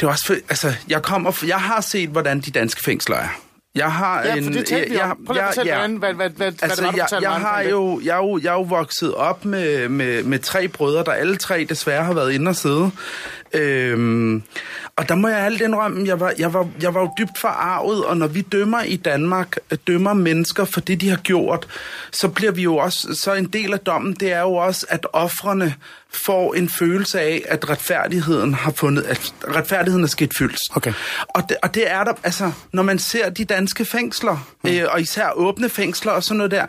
det er også for, altså, jeg, kommer, jeg har set, hvordan de danske fængsler er. Jeg har Ja, en, for det talte vi jeg-. Prøv lige at fortælle, ja. hvordan- hvad, hvad, hvad, hvad Altså, det var, du jeg, jeg, har jo, jeg, er jo, jeg er jo vokset op med, med, med tre brødre, der alle tre desværre har været inde og sidde. Øhm, og der må jeg alt indrømme, jeg var, jeg, var, jeg var jo dybt forarvet, og når vi dømmer i Danmark, øh, dømmer mennesker for det, de har gjort, så bliver vi jo også, så en del af dommen, det er jo også, at offrene får en følelse af, at retfærdigheden har fundet, at retfærdigheden er sket fyldt. Okay. Og det, og det er der, altså, når man ser de danske fængsler, mm. øh, og især åbne fængsler og sådan noget der,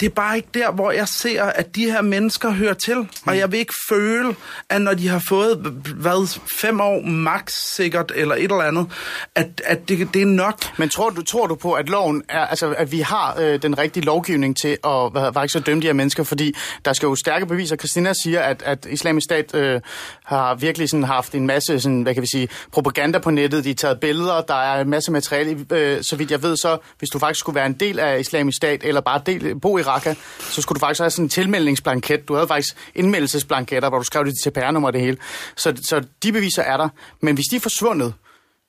det er bare ikke der, hvor jeg ser, at de her mennesker hører til. Mm. Og jeg vil ikke føle, at når de har fået, hvad, fem år max sikkert, eller et eller andet, at, at det, det er nok. Men tror du, tror du på, at loven er, altså, at vi har øh, den rigtige lovgivning til at hvad, faktisk at dømme de her mennesker? Fordi der skal jo stærke beviser. Christina siger, at at islamisk stat øh, har virkelig sådan haft en masse sådan, hvad kan vi sige, propaganda på nettet. De har taget billeder, der er en masse materiale. Øh, så vidt jeg ved, så hvis du faktisk skulle være en del af islamisk stat, eller bare del, bo i Raqqa, så skulle du faktisk have sådan en tilmeldingsblanket. Du havde faktisk indmeldelsesblanketter, hvor du skrev dit CPR-nummer og det hele. Så, så de beviser er der. Men hvis de er forsvundet,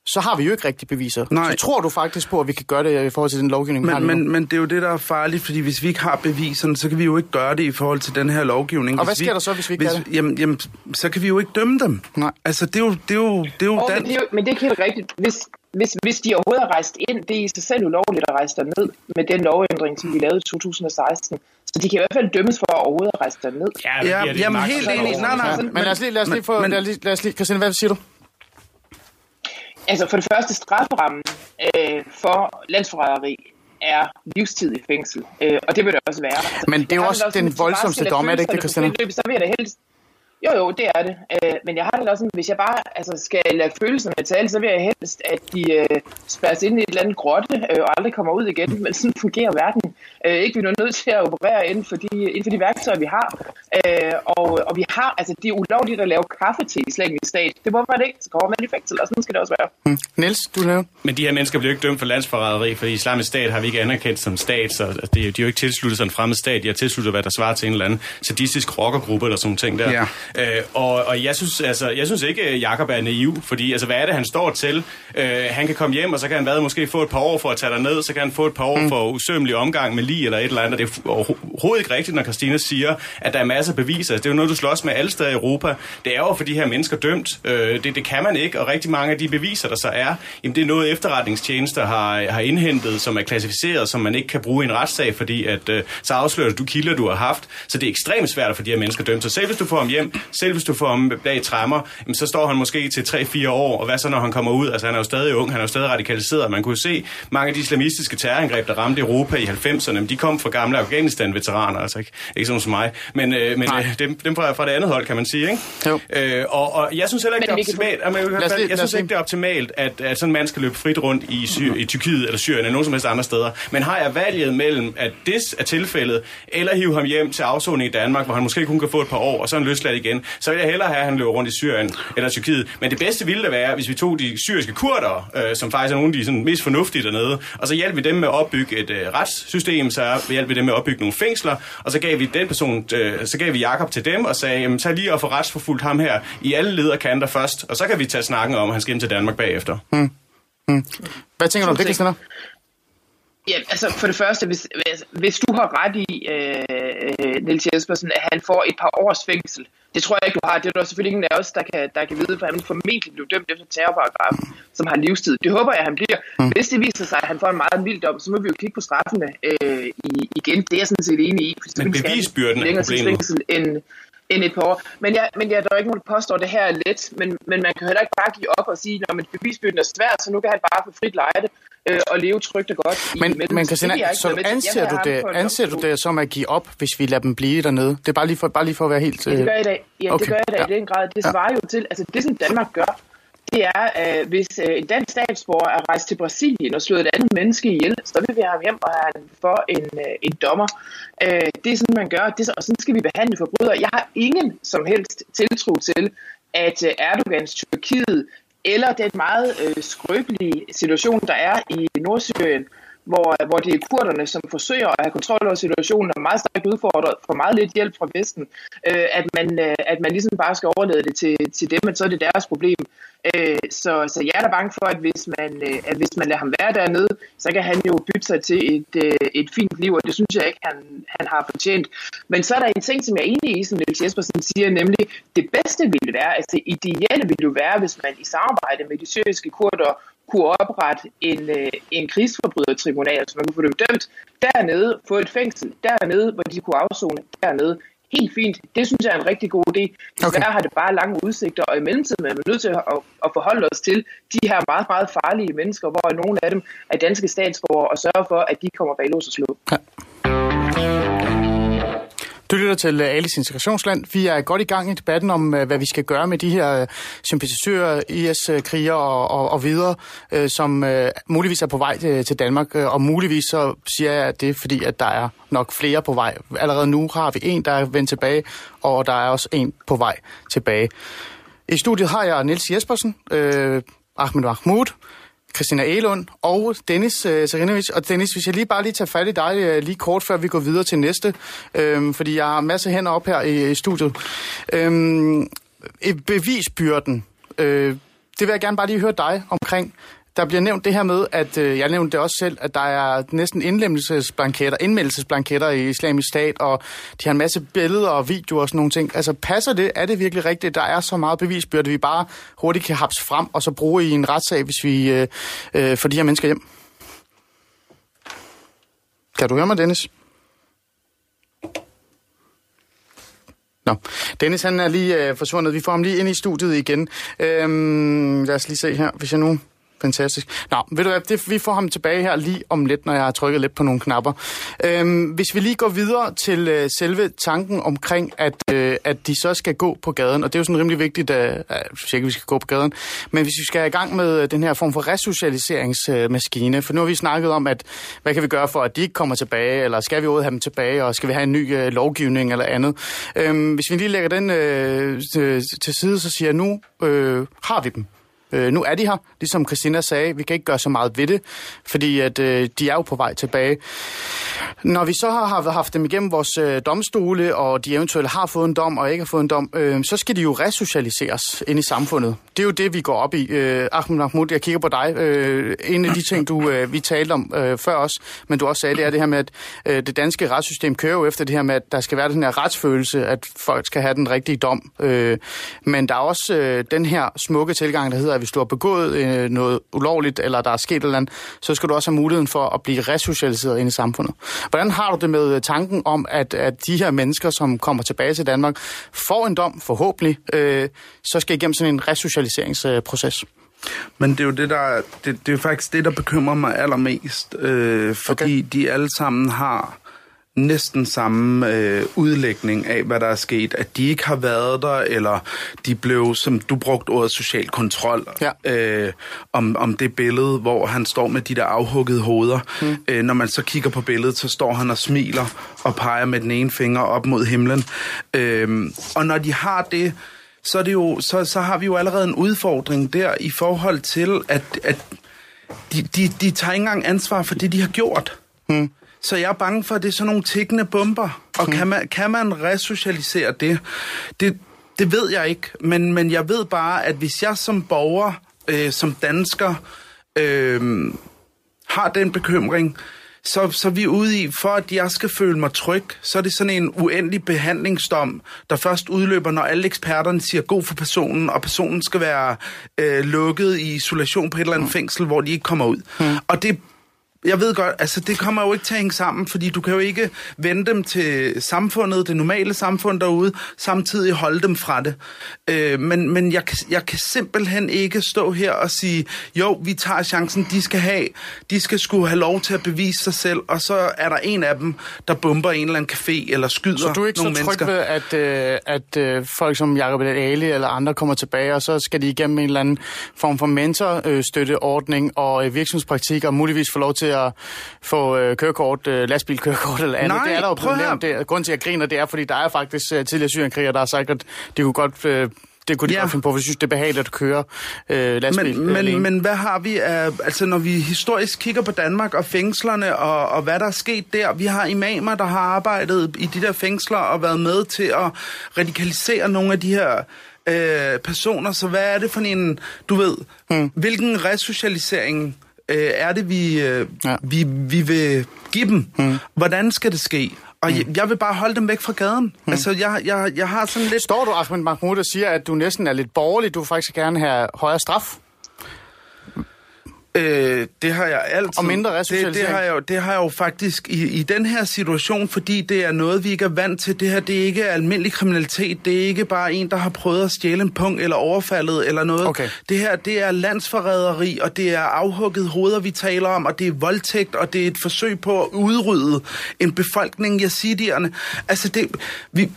så har vi jo ikke rigtig beviser. Nej. Så tror du faktisk på, at vi kan gøre det i forhold til den lovgivning, vi har Men, nu? men, men det er jo det, der er farligt, fordi hvis vi ikke har beviserne, så kan vi jo ikke gøre det i forhold til den her lovgivning. Og Hvis hvad sker vi, der så, hvis vi ikke hvis, kan det? Jamen, jamen, så kan vi jo ikke dømme dem. Nej. Altså, det er jo, det er jo, det er jo Oh, dan- men, det er jo, men det er ikke helt rigtigt. Hvis, hvis, hvis de overhovedet er rejst ind, det er i sig selv ulovligt at rejse derned med den lovændring, som vi lavede i 2016. Så de kan i hvert fald dømmes for at overhovedet at rejse derned. Ja, Ja, jamen, helt enig. Nej, nej. Ja, men lad os lige, lad os lige få... men- lad os lige, lad os lige, Christina, hvad siger du? Altså for det første, strafferammen øh, for landsforræderi er livstid i fængsel. Øh, og det vil det også være. Men det er jo også sådan, den voldsomste dom, er det ikke det, løb, Så vil jeg da helst... Jo, jo, det er det. Øh, men jeg har det også sådan, hvis jeg bare altså, skal lade følelserne tale, så vil jeg helst, at de øh, spærres ind i et eller andet grotte øh, og aldrig kommer ud igen. Men sådan fungerer verden. Øh, ikke vi er nødt til at operere inden for de, inden for de værktøjer, vi har. Øh, og, og vi har, altså det er ulovligt at lave kaffe til islamisk stat. Det må man ikke, så kommer man i fængsel, og sådan skal det også være. Hmm. Niels, du nævner. Men de her mennesker bliver jo ikke dømt for landsforræderi, fordi islamisk stat har vi ikke anerkendt som stat, så det, de er jo ikke tilsluttet som en fremmed stat. De har tilsluttet, hvad der svarer til en eller anden sadistisk rockergruppe eller sådan ting der. Ja. Øh, og, og jeg synes, altså, jeg synes ikke, at Jacob er naiv, fordi altså, hvad er det, han står til? Øh, han kan komme hjem, og så kan han hvad, måske få et par år for at tage ned, så kan han få et par år mm. for usømmelig omgang med lige eller et eller andet. Det er overhovedet ikke rigtigt, når Christina siger, at der er masser af beviser. Det er jo noget, du slås med alle steder i Europa. Det er jo for de her mennesker dømt. Øh, det, det kan man ikke, og rigtig mange af de beviser, der så er, jamen, det er noget efterretningstjenester har, har indhentet, som er klassificeret, som man ikke kan bruge i en retssag, fordi at, øh, så afslører du kilder, du har haft. Så det er ekstremt svært få de her mennesker dømt. Så selv hvis du får ham hjem, selv hvis du får ham bag træmmer, jamen, så står han måske til 3-4 år, og hvad så når han kommer ud? Altså han er jo stadig ung, han er jo stadig radikaliseret. Man kunne se mange af de islamistiske terrorangreb, der ramte Europa i 90'erne, de kom fra gamle Afghanistan-veteraner, altså ikke, ikke sådan som mig, men, øh, men øh, dem, dem fra, fra det andet hold, kan man sige. Ikke? Jo. Øh, og, og jeg synes heller ikke, Men det er kan- optimalt, jamen, jeg, jeg lad os synes ikke, det er optimalt, at, at sådan en mand skal løbe frit rundt i, Sy- i Tyrkiet eller Syrien eller nogen som helst andre steder. Men har jeg valget mellem, at det er tilfældet, eller hive ham hjem til afsoning i Danmark, hvor han måske kun kan få et par år, og så er han løsladt igen, så vil jeg hellere have, at han løber rundt i Syrien eller Tyrkiet. Men det bedste ville det være, hvis vi tog de syriske kurdere, øh, som faktisk er nogle af de sådan, mest fornuftige dernede, og så hjalp vi dem med at opbygge et øh, retssystem, så hjalp vi dem med at opbygge nogle fængsler, og så gav vi den person, øh, så gav vi Jakob til dem og sagde, jamen tag lige og få retsforfulgt ham her i alle lederkanter først, og så kan vi tage snakken om, at han skal hjem til Danmark bagefter. Hvad tænker du om det. Christina? Ja, altså for det første, hvis, hvis, hvis du har ret i, øh, øh, Niels Jespersen, at han får et par års fængsel, det tror jeg ikke, du har. Det er der selvfølgelig ingen af os, der kan, der kan vide, for han formentlig blive dømt efter terrorparagrafen, som har livstid. Det håber jeg, han bliver. Mm. Hvis det viser sig, at han får en meget mild dom, så må vi jo kigge på straffene øh, i, igen. Det er jeg sådan set enig i. han bevisbyrden er problemet. fængsel End, end et par år. Men jeg, men jeg, der er ikke nogen, der påstår, at det her er let. Men, men man kan heller ikke bare give op og sige, at bevisbyrden er svært, så nu kan han bare få frit lejde øh, og leve trygt og godt i Men, mellemtiden. men Det Christina, ikke så anser du, det, anser du det som at give op, hvis vi lader dem blive dernede? Det er bare lige for, bare lige for at være helt... Ja, det øh, gør jeg da, ja, okay. det gør jeg da Ja. i den grad. Det Ja. svarer jo til, altså det som Danmark gør, det er, øh, hvis øh, en dansk statsborger er rejst til Brasilien og slået et andet menneske ihjel, så vil vi have ham hjem og have for en, øh, en dommer. Øh, det er sådan, man gør, det er, så- og sådan skal vi behandle forbrydere. Jeg har ingen som helst tiltro til, at øh, Erdogans Tyrkiet eller den meget øh, skrøbelige situation, der er i Nordsyrien, hvor, øh, hvor det er kurderne, som forsøger at have kontrol over situationen, og er meget stærkt udfordret, for meget lidt hjælp fra Vesten, øh, at, man, øh, at man ligesom bare skal overlade det til, til dem, at så er det deres problem. Øh, så, så jeg er da bange for, at hvis, man, øh, at hvis man lader ham være dernede, så kan han jo bytte sig til et, øh, et fint liv, og det synes jeg ikke, han, han har fortjent. Men så er der en ting, som jeg er enig i, som Niels Jespersen siger, nemlig det bedste ville være, altså det ideelle ville jo være, hvis man i samarbejde med de syriske kurder kunne oprette en, øh, en krigsforbrydertribunal, så man kunne få dem dømt dernede, få et fængsel dernede, hvor de kunne afzone dernede. Helt fint. Det synes jeg er en rigtig god idé. Desværre Okay. har det bare lange udsigter, og i mellemtiden er vi nødt til at, at, forholde os til de her meget, meget farlige mennesker, hvor nogle af dem er danske statsborgere, og sørge for, at de kommer bag lås og slå. Du lytter til øh, Alice Integrationsland. Vi er godt i gang i debatten om, øh, hvad vi skal gøre med de her øh, sympatisører, IS-kriger og, og, og videre, øh, som muligvis er på vej til, Danmark. Og muligvis så siger jeg at det, fordi at der er nok flere på vej. Allerede nu har vi en, der er vendt tilbage, og der er også en på vej tilbage. I studiet har jeg Niels Jespersen, øh, Ahmed Mahmoud, Christina Elund og Dennis øh, Serinovic. Og Dennis, hvis jeg lige bare lige tager fat i dig øh, lige kort, før vi går videre til næste, øh, fordi jeg har masser hænder op her i, i studiet. Øh, bevisbyrden, øh, det vil jeg gerne bare lige høre dig omkring. Der bliver nævnt det her med, at øh, jeg nævnte det også selv, at der er næsten indlemmelsesblanketter, indmeldelsesblanketter i islamisk stat, og de har en masse billeder og videoer og sådan nogle ting. Altså passer det? Er det virkelig rigtigt? Der er så meget bevisbyrde, vi bare hurtigt kan hapse frem og så bruge i en retssag, hvis vi øh, øh, får de her mennesker hjem. Kan du høre mig, Dennis? Nå, Dennis han er lige øh, forsvundet. Vi får ham lige ind i studiet igen. Øhm, lad os lige se her, hvis jeg nu Fantastisk. Nå, ved du hvad, det, vi får ham tilbage her lige om lidt, når jeg har trykket lidt på nogle knapper. Øhm, hvis vi lige går videre til øh, selve tanken omkring, at, øh, at de så skal gå på gaden, og det er jo sådan rimelig vigtigt, at, øh, ikke, vi skal gå på gaden, men hvis vi skal i gang med øh, den her form for resocialiseringsmaskine, for nu har vi snakket om, at hvad kan vi gøre for, at de ikke kommer tilbage, eller skal vi overhovedet have dem tilbage, og skal vi have en ny øh, lovgivning eller andet. Øhm, hvis vi lige lægger den øh, til, til side, så siger jeg, nu øh, har vi dem. Øh, nu er de her, ligesom Christina sagde. Vi kan ikke gøre så meget ved det, fordi at, øh, de er jo på vej tilbage. Når vi så har haft dem igennem vores øh, domstole, og de eventuelt har fået en dom og ikke har fået en dom, øh, så skal de jo resocialiseres ind i samfundet. Det er jo det, vi går op i. Øh, Ahmed Mahmoud, jeg kigger på dig. Øh, en af de ting, du, øh, vi talte om øh, før os, men du også sagde, det er det her med, at øh, det danske retssystem kører jo efter det her med, at der skal være den her retsfølelse, at folk skal have den rigtige dom. Øh, men der er også øh, den her smukke tilgang, der hedder, at hvis du har begået øh, noget ulovligt, eller der er sket et eller andet, så skal du også have muligheden for at blive resocialiseret ind i samfundet. Hvordan har du det med tanken om, at, at de her mennesker, som kommer tilbage til Danmark, får en dom, forhåbentlig, øh, så skal igennem sådan en resocialiseringsproces? Men det er jo det, der, det, det er faktisk det, der bekymrer mig allermest, øh, fordi okay. de alle sammen har næsten samme øh, udlægning af, hvad der er sket. At de ikke har været der, eller de blev, som du brugte ordet, social kontrol, ja. øh, om, om det billede, hvor han står med de der afhuggede hoveder. Mm. Øh, når man så kigger på billedet, så står han og smiler og peger med den ene finger op mod himlen. Øh, og når de har det, så, er det jo, så, så har vi jo allerede en udfordring der i forhold til, at, at de, de, de tager ikke engang ansvar for det, de har gjort. Mm. Så jeg er bange for, at det er sådan nogle tikkende bomber. Og mm. kan, man, kan man resocialisere det? det? Det ved jeg ikke, men, men jeg ved bare, at hvis jeg som borger, øh, som dansker, øh, har den bekymring, så, så vi er ude i, for at jeg skal føle mig tryg, så er det sådan en uendelig behandlingsdom, der først udløber, når alle eksperterne siger god for personen, og personen skal være øh, lukket i isolation på et eller andet mm. fængsel, hvor de ikke kommer ud. Mm. Og det jeg ved godt, altså det kommer jo ikke til at hænge sammen, fordi du kan jo ikke vende dem til samfundet, det normale samfund derude, samtidig holde dem fra det. Øh, men men jeg, jeg kan simpelthen ikke stå her og sige, jo, vi tager chancen, de skal have, de skal skulle have lov til at bevise sig selv, og så er der en af dem, der bomber en eller anden café eller skyder Så du er ikke nogle så tryg mennesker. ved, at, øh, at øh, folk som Jacob Ali eller andre kommer tilbage, og så skal de igennem en eller anden form for mentorstøtteordning og øh, virksomhedspraktik, og muligvis få lov til at få øh, kørekort, øh, lastbilkørekort eller andet. Nej, det er der jo blevet nævnt. Det, grunden til, at jeg griner, det er, fordi der er faktisk øh, tidligere syrienkrigere, der har sagt, at de kunne godt... Øh, det kunne de ja. godt finde på, hvis de synes, det er behageligt at køre øh, lastbil men, men, men hvad har vi af... Altså, når vi historisk kigger på Danmark og fængslerne, og, og hvad der er sket der, vi har imamer, der har arbejdet i de der fængsler og været med til at radikalisere nogle af de her øh, personer. Så hvad er det for en... Du ved, hmm. hvilken resocialisering øh, er det, vi, øh, ja. vi, vi vil give dem? Hmm. Hvordan skal det ske? Og mm. jeg, jeg vil bare holde dem væk fra gaden. Mm. Altså, jeg, jeg, jeg har sådan lidt... Står du, Ahmed Mahmoud, og siger, at du næsten er lidt borgerlig, du vil faktisk gerne have højere straf? Øh, det har jeg altid. Og mindre det, det, resocialisering. har jeg, jo- det har jeg jo faktisk i, i den her situation, fordi det er noget, vi ikke er vant til. Det her, det er ikke almindelig kriminalitet. Det er ikke bare en, der har prøvet at stjæle en punkt eller overfaldet eller noget. Okay. Det her, det er landsforræderi, og det er afhugget hoveder, vi taler om, og det er voldtægt, og det er et forsøg på at udrydde en befolkning, yazidierne. Altså, det, vi,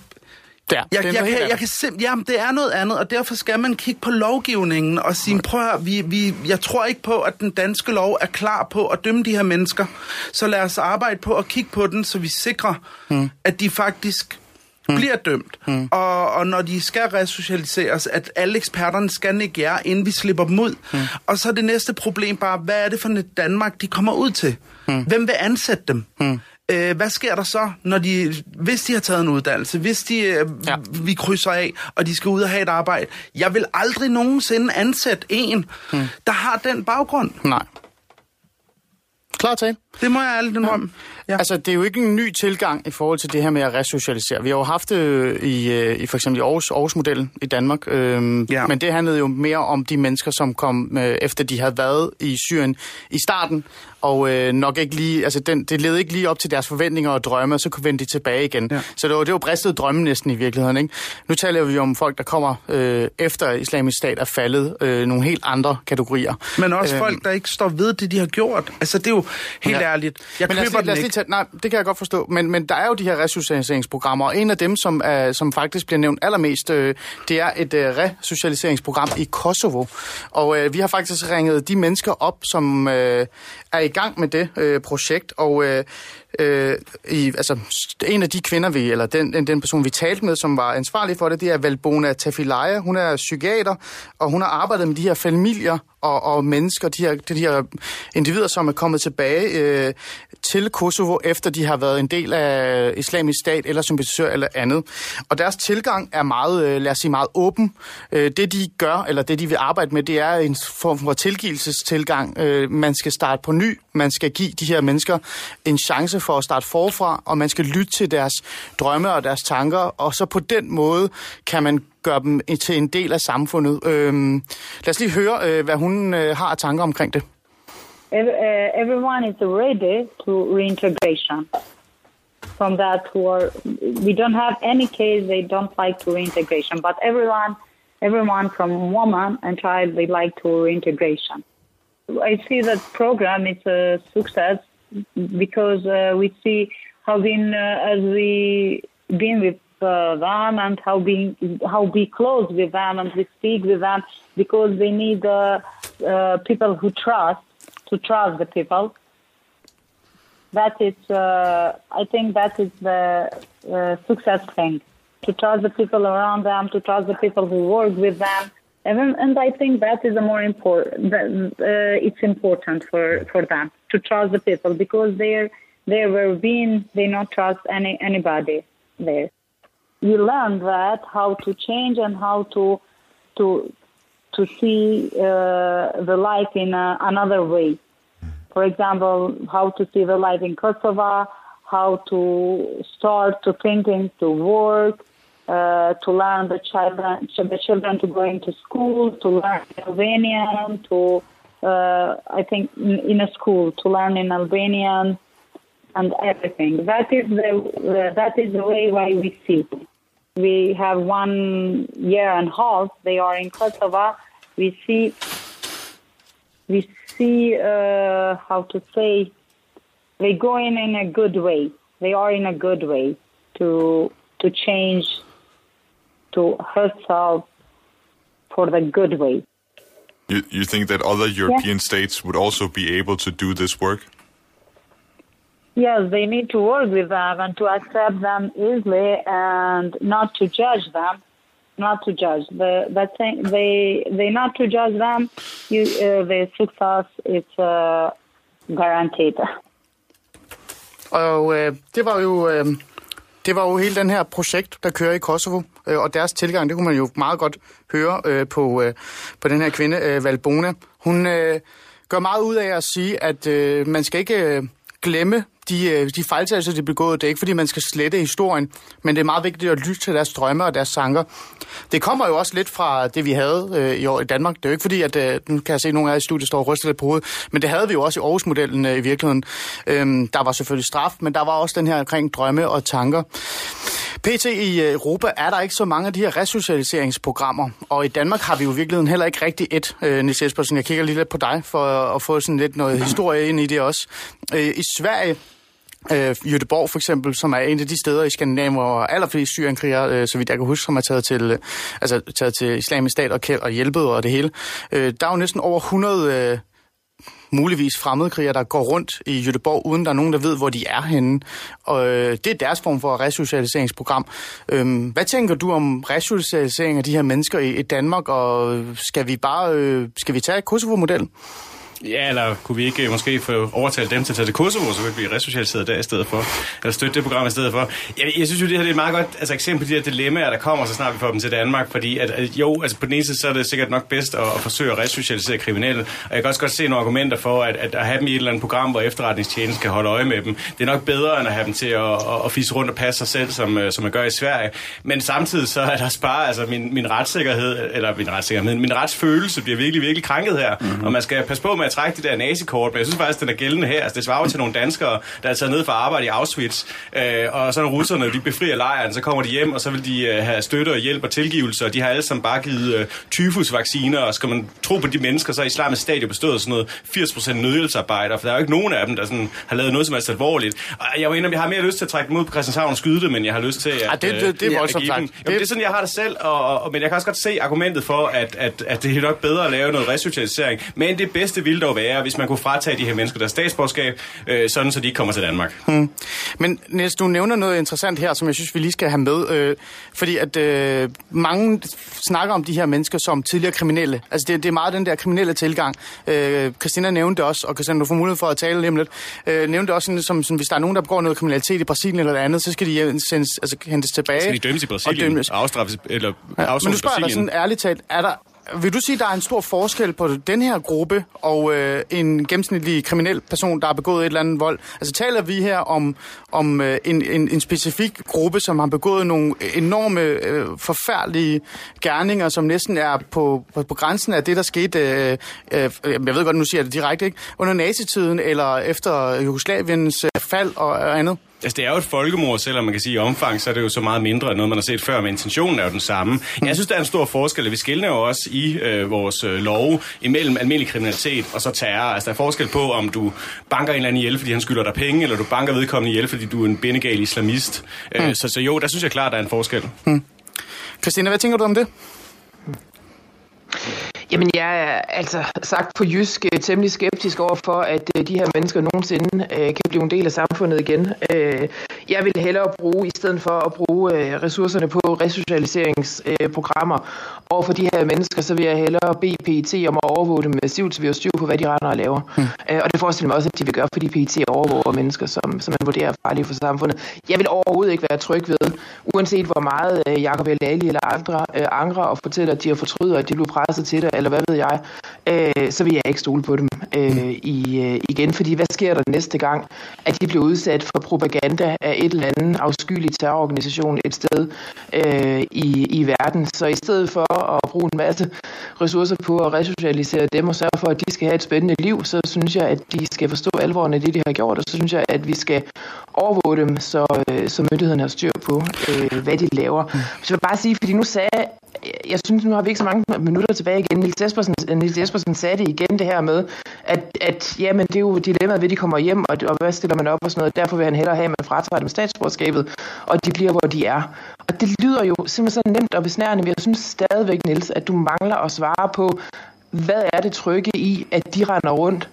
Der, jeg, jeg, jeg andet. kan sim- jamen, det er noget andet, og derfor skal man kigge på lovgivningen og sige, prøv at vi, vi, jeg tror ikke på, at den danske lov er klar på at dømme de her mennesker. Så lad os arbejde på at kigge på den, så vi sikrer, mm. at de faktisk mm. bliver dømt. Mm. Og, og når de skal resocialiseres, at alle eksperterne skal nikke jer, inden vi slipper dem ud. Mm. Og så er det næste problem bare, hvad er det for et Danmark, de kommer ud til? Mm. Hvem vil ansætte dem? Mm. Øh, hvad sker der så, når de, hvis de har taget en uddannelse, hvis de, øh, Ja. ja. vi krydser af, og de skal ud og have et arbejde? Jeg vil aldrig nogensinde ansætte en, mm. der har den baggrund. Nej. Klar til. Det må jeg aldrig indrømme. Ja. Altså, det er jo ikke en ny tilgang i forhold til det her med at resocialisere. Vi har jo haft det øh, i, øh, i for eksempel Aarhus, Aarhus-modellen i Danmark, øhm, Ja. men det handlede jo mere om de mennesker, som kom øh, efter de havde været i Syrien i starten, og øh, nok ikke lige, altså den, det led ikke lige op til deres forventninger og drømme, og så kunne vende de tilbage igen. Ja. Så det var, det var bristet drømme næsten i virkeligheden. Ikke? Nu taler vi om folk, der kommer øh, efter islamisk stat er faldet, øh, nogle helt andre kategorier. Men også Øhm, folk, der ikke står ved det, de har gjort. Altså, det er jo helt Ja. ærligt. Jeg men lad os, køber lad os den lige ikke. tage, nej, det kan jeg godt forstå. Men, men der er jo de her resocialiseringsprogrammer, og en af dem, som, er, som faktisk bliver nævnt allermest, øh, det er et øh, resocialiseringsprogram i Kosovo. Og øh, vi har faktisk ringet de mennesker op, som øh, er i gang med det øh, projekt, og øh, øh, i, altså, en af de kvinder, vi, eller den, den, person, vi talte med, som var ansvarlig for det, det er Valbona Tafilaya. Hun er psykiater, og hun har arbejdet med de her familier og, og mennesker, de her, de her individer, som er kommet tilbage øh, til Kosovo, efter de har været en del af islamisk stat eller sympatisør eller andet. Og deres tilgang er meget, øh, lad os sige, meget åben. Øh, det de gør, eller det de vil arbejde med, det er en form for tilgivelsestilgang. Øh, man skal starte på ny, man skal give de her mennesker en chance for at starte forfra, og man skal lytte til deres drømme og deres tanker, og så på den måde kan man gøre dem til en del af samfundet. Øhm, lad os lige høre, øh, hvad hun øh, har af tanker omkring det. Øh, everyone is ready to reintegration. From that, who are we don't have any case they don't like to reintegration, but everyone, everyone from woman and child they like to reintegration. I see that program is a success because uh, we see how been uh, as we been with uh, them and how being how be close with them and we speak with them because they need uh, uh, people who trust to trust the people. That is, uh, I think that is the uh, success thing. To trust the people around them, to trust the people who work with them, and, and I think that is a more important. Uh, it's important for, for them to trust the people because they're they were being they not trust any anybody there. You learn that how to change and how to to to see uh, the life in a, another way. For example, how to see the life in Kosovo, how to start to thinking to work, uh, to learn the children, the children to go into school, to learn Albanian, to uh, I think in, in a school to learn in Albanian and everything. That is the that is the way why we see. We have one year and a half. They are in Kosovo. We see we see uh, how to say they going in a good way. They are in a good way to to change to herself for the good way. You, you think that other European states would also be able to do this work? Yes, they need to work with them and to accept them easily and not to judge them. Not to judge. The the thing they they not to judge them. You uh, the success is uh, guaranteed. Og øh, det var jo... Øh, det var jo hele den her projekt, der kører i Kosovo, øh, og deres tilgang, det kunne man jo meget godt høre øh, på, øh, på den her kvinde, øh, Valbona. Hun øh, gør meget ud af at sige, at øh, man skal ikke øh, glemme de, øh, de fejltagelser, de begået. Det er ikke, fordi man skal slette historien, men det er meget vigtigt at lytte til deres drømme og deres sanker. Det kommer jo også lidt fra det, vi havde øh, i år i Danmark. Det er jo ikke fordi, at øh, nu kan jeg se, at nogle af jer i studiet står og ryster lidt på hovedet, men det havde vi jo også i Aarhus-modellen øh, i virkeligheden. Øhm, der var selvfølgelig straf, men der var også den her omkring drømme og tanker. PT i øh, Europa er der ikke så mange af de her resocialiseringsprogrammer, og i Danmark har vi jo i virkeligheden heller ikke rigtig et, øh, Nils Jespersen. Jeg kigger lige lidt på dig for at få sådan lidt noget historie ind i det også. Øh, I Sverige Øh, Jødeborg for eksempel, som er en af de steder i Skandinavien, hvor allerflest syrienkrigere, øh, så vidt jeg kan huske, som er taget til, øh, altså, taget til islamisk stat og, og hjælpet og det hele. Øh, der er jo næsten over 100 øh, muligvis fremmedkrigere, der går rundt i Jødeborg, uden der er nogen, der ved, hvor de er henne. Og øh, det er deres form for resocialiseringsprogram. Øh, hvad tænker du om resocialisering af de her mennesker i, i Danmark, og skal vi bare øh, skal vi tage Kosovo-modellen? Ja, eller kunne vi ikke øh, måske få overtalt dem til at tage til Kosovo, så vi blive resocialiseret der i stedet for, eller støtte det program i stedet for. Jeg, jeg synes jo, det her det er et meget godt altså, eksempel på de her dilemmaer, der kommer, så snart vi får dem til Danmark, fordi at, at jo, altså på den ene side, så er det sikkert nok bedst at, at forsøge at resocialisere kriminelle, og jeg kan også godt se nogle argumenter for, at, at, at have dem i et eller andet program, hvor efterretningstjenesten kan holde øje med dem, det er nok bedre, end at have dem til at, at, at fise rundt og passe sig selv, som, øh, som man gør i Sverige. Men samtidig så er der også bare, altså min, min retssikkerhed, eller min retssikkerhed, min retsfølelse bliver virkelig, virkelig krænket her, mm-hmm. og man skal passe på med at trække det der nazikort, men jeg synes faktisk, den er gældende her. Altså, det svarer til nogle danskere, der er taget ned for at arbejde i Auschwitz, øh, og så når russerne de befrier lejren, så kommer de hjem, og så vil de øh, have støtte og hjælp og tilgivelse, og de har alle sammen bare givet øh, tyfusvacciner, og skal man tro på de mennesker, så er islamisk stat jo bestået af sådan noget 80% nødhjælpsarbejder, for der er jo ikke nogen af dem, der sådan, har lavet noget som helst alvorligt. Og jeg var jeg har mere lyst til at trække dem ud på Christianshavn og skyde det, men jeg har lyst til at... Ja, det, det, det er voldsomt sagt. Jamen, det er sådan, jeg har det selv, og, og, men jeg kan også godt se argumentet for, at, at, at det er nok bedre at lave noget resocialisering. Men det bedste ville dog være, hvis man kunne fratage de her mennesker deres statsborgerskab, øh, sådan så de ikke kommer til Danmark. Hmm. Men Niels, du nævner noget interessant her, som jeg synes, vi lige skal have med. Øh, fordi at øh, mange snakker om de her mennesker som tidligere kriminelle. Altså det, det er meget den der kriminelle tilgang. Øh, Christina nævnte også, og Christina, du får mulighed for at tale lige om lidt, øh, nævnte også, sådan, som, som hvis der er nogen, der begår noget kriminalitet i Brasilien eller andet, så skal de sendes, altså, hentes tilbage. Skal de dømmes i Brasilien og dømmes. afstraffes eller ja, Men du spørger dig sådan ærligt talt, er der, vil du sige, der er en stor forskel på den her gruppe og øh, en gennemsnitlig kriminel person, der har begået et eller andet vold? Altså taler vi her om, om øh, en, en, en specifik gruppe, som har begået nogle enorme, øh, forfærdelige gerninger, som næsten er på, på, på grænsen af det, der skete, øh, øh, jeg ved godt, nu siger jeg det direkte, ikke? under nazitiden eller efter Jugoslaviens øh, fald og, og andet? Altså, det er jo et folkemord, selvom man kan sige, i omfang, så er det jo så meget mindre end noget, man har set før, men intentionen er jo den samme. Jeg synes, der er en stor forskel, vi skiller jo også i øh, vores øh, love imellem almindelig kriminalitet og så terror. Altså, der er forskel på, om du banker en eller anden ihjel, fordi han skylder dig penge, eller du banker vedkommende ihjel, fordi du er en bindegal islamist. Mm. Øh, så, så jo, der synes jeg klart, der er en forskel. Mm. Christina, hvad tænker du om det? Jamen, jeg er altså sagt på jysk øh, temmelig skeptisk over for, at øh, de her mennesker nogensinde øh, kan blive en del af samfundet igen. Øh, jeg vil hellere bruge, i stedet for at bruge øh, ressourcerne på resocialiseringsprogrammer over for de her mennesker, så vil jeg hellere bede PET om at overvåge dem massivt, så vi har styr på, hvad de render og laver. Mm. Og det forestiller mig også, at de vil gøre, fordi PET overvåger mennesker, som, som man vurderer er farlige for samfundet. Jeg vil overhovedet ikke være tryg ved, uanset hvor meget Jacob Ali eller andre angre og fortæller, at de har fortrydet, at de blev presset til det, eller hvad ved jeg, øh, så vil jeg ikke stole på dem øh, i, øh, igen. Fordi hvad sker der næste gang, at de bliver udsat for propaganda af et eller andet afskyeligt terrororganisation et sted øh, i, i verden? Så i stedet for at bruge en masse ressourcer på at resocialisere dem og sørge for, at de skal have et spændende liv, så synes jeg, at de skal forstå alvoren af det, de har gjort, og så synes jeg, at vi skal overvåge dem, så, øh, så myndighederne har styr på, øh, hvad de laver. Så jeg vil bare sige, fordi nu sagde jeg synes, nu har vi ikke så mange minutter tilbage igen. Nils Jespersen, øh, Nils Jespersen sagde det igen, det her med, at, at jamen, det er jo dilemmaet ved, at de kommer hjem, og, og hvad stiller man op og sådan noget. Derfor vil han hellere have, at man fratager dem statsborgerskabet, og de bliver, hvor de er. Og det lyder jo simpelthen så nemt og besnærende, men jeg synes stadigvæk, Nils, at du mangler at svare på, hvad er det trygge i, at de render rundt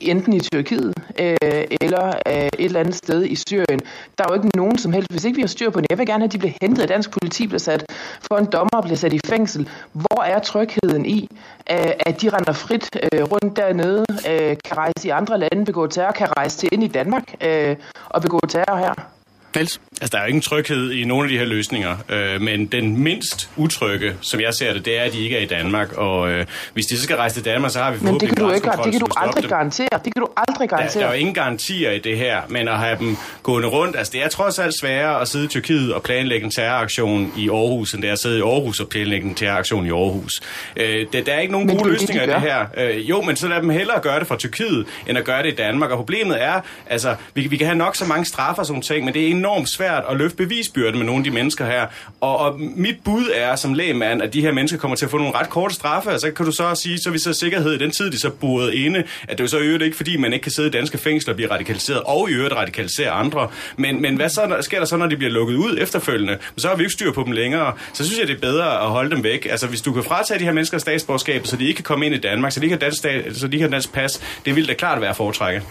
enten i Tyrkiet øh, eller øh, et eller andet sted i Syrien. Der er jo ikke nogen som helst, hvis ikke vi har styr på det. Jeg vil gerne have, at de bliver hentet, at dansk politi bliver sat for en dommer og bliver sat i fængsel. Hvor er trygheden i, øh, at de render frit øh, rundt dernede, øh, kan rejse i andre lande, begå terror, kan rejse til ind i Danmark øh, og begå terror her? Niels? Altså, der er jo ingen tryghed i nogle af de her løsninger, øh, men den mindst utrygge, som jeg ser det, det er, at de ikke er i Danmark. Og øh, hvis de så skal rejse til Danmark, så har vi Men det kan du ikke, det kan du aldrig dem. garantere. Det kan du aldrig Der, garantere. der er jo ingen garantier i det her, men at have dem gående rundt, altså det er trods alt sværere at sidde i Tyrkiet og planlægge en terroraktion i Aarhus, end det er at sidde i Aarhus og planlægge en terroraktion i Aarhus. Øh, der, der er ikke nogen Men gode det er det, løsninger i de det her. Øh, jo, men så lad dem hellere gøre det fra Tyrkiet, end at gøre det i Danmark. Og problemet er, altså, vi, vi kan have nok så mange straffer og sådan ting, men det er enormt svært at løfte bevisbyrden med nogle af de mennesker her. Og, og mit bud er som lægmand, at de her mennesker kommer til at få nogle ret korte straffe, og så kan du så sige, så vi så sikkerhed i den tid, de så boede inde, at det er jo så i øvrigt ikke, fordi man ikke kan sidde i danske fængsler og blive radikaliseret, og i øvrigt radikalisere andre. Men, men hvad så, sker der så, når de bliver lukket ud efterfølgende? Så har vi ikke styr på dem længere. Så synes jeg, det er bedre at holde dem væk. Altså, hvis du kan fratage de her mennesker statsborgerskab, så de ikke kan komme ind i Danmark, så de ikke har dansk, så de ikke har dansk pas, det vil da klart være at foretrække.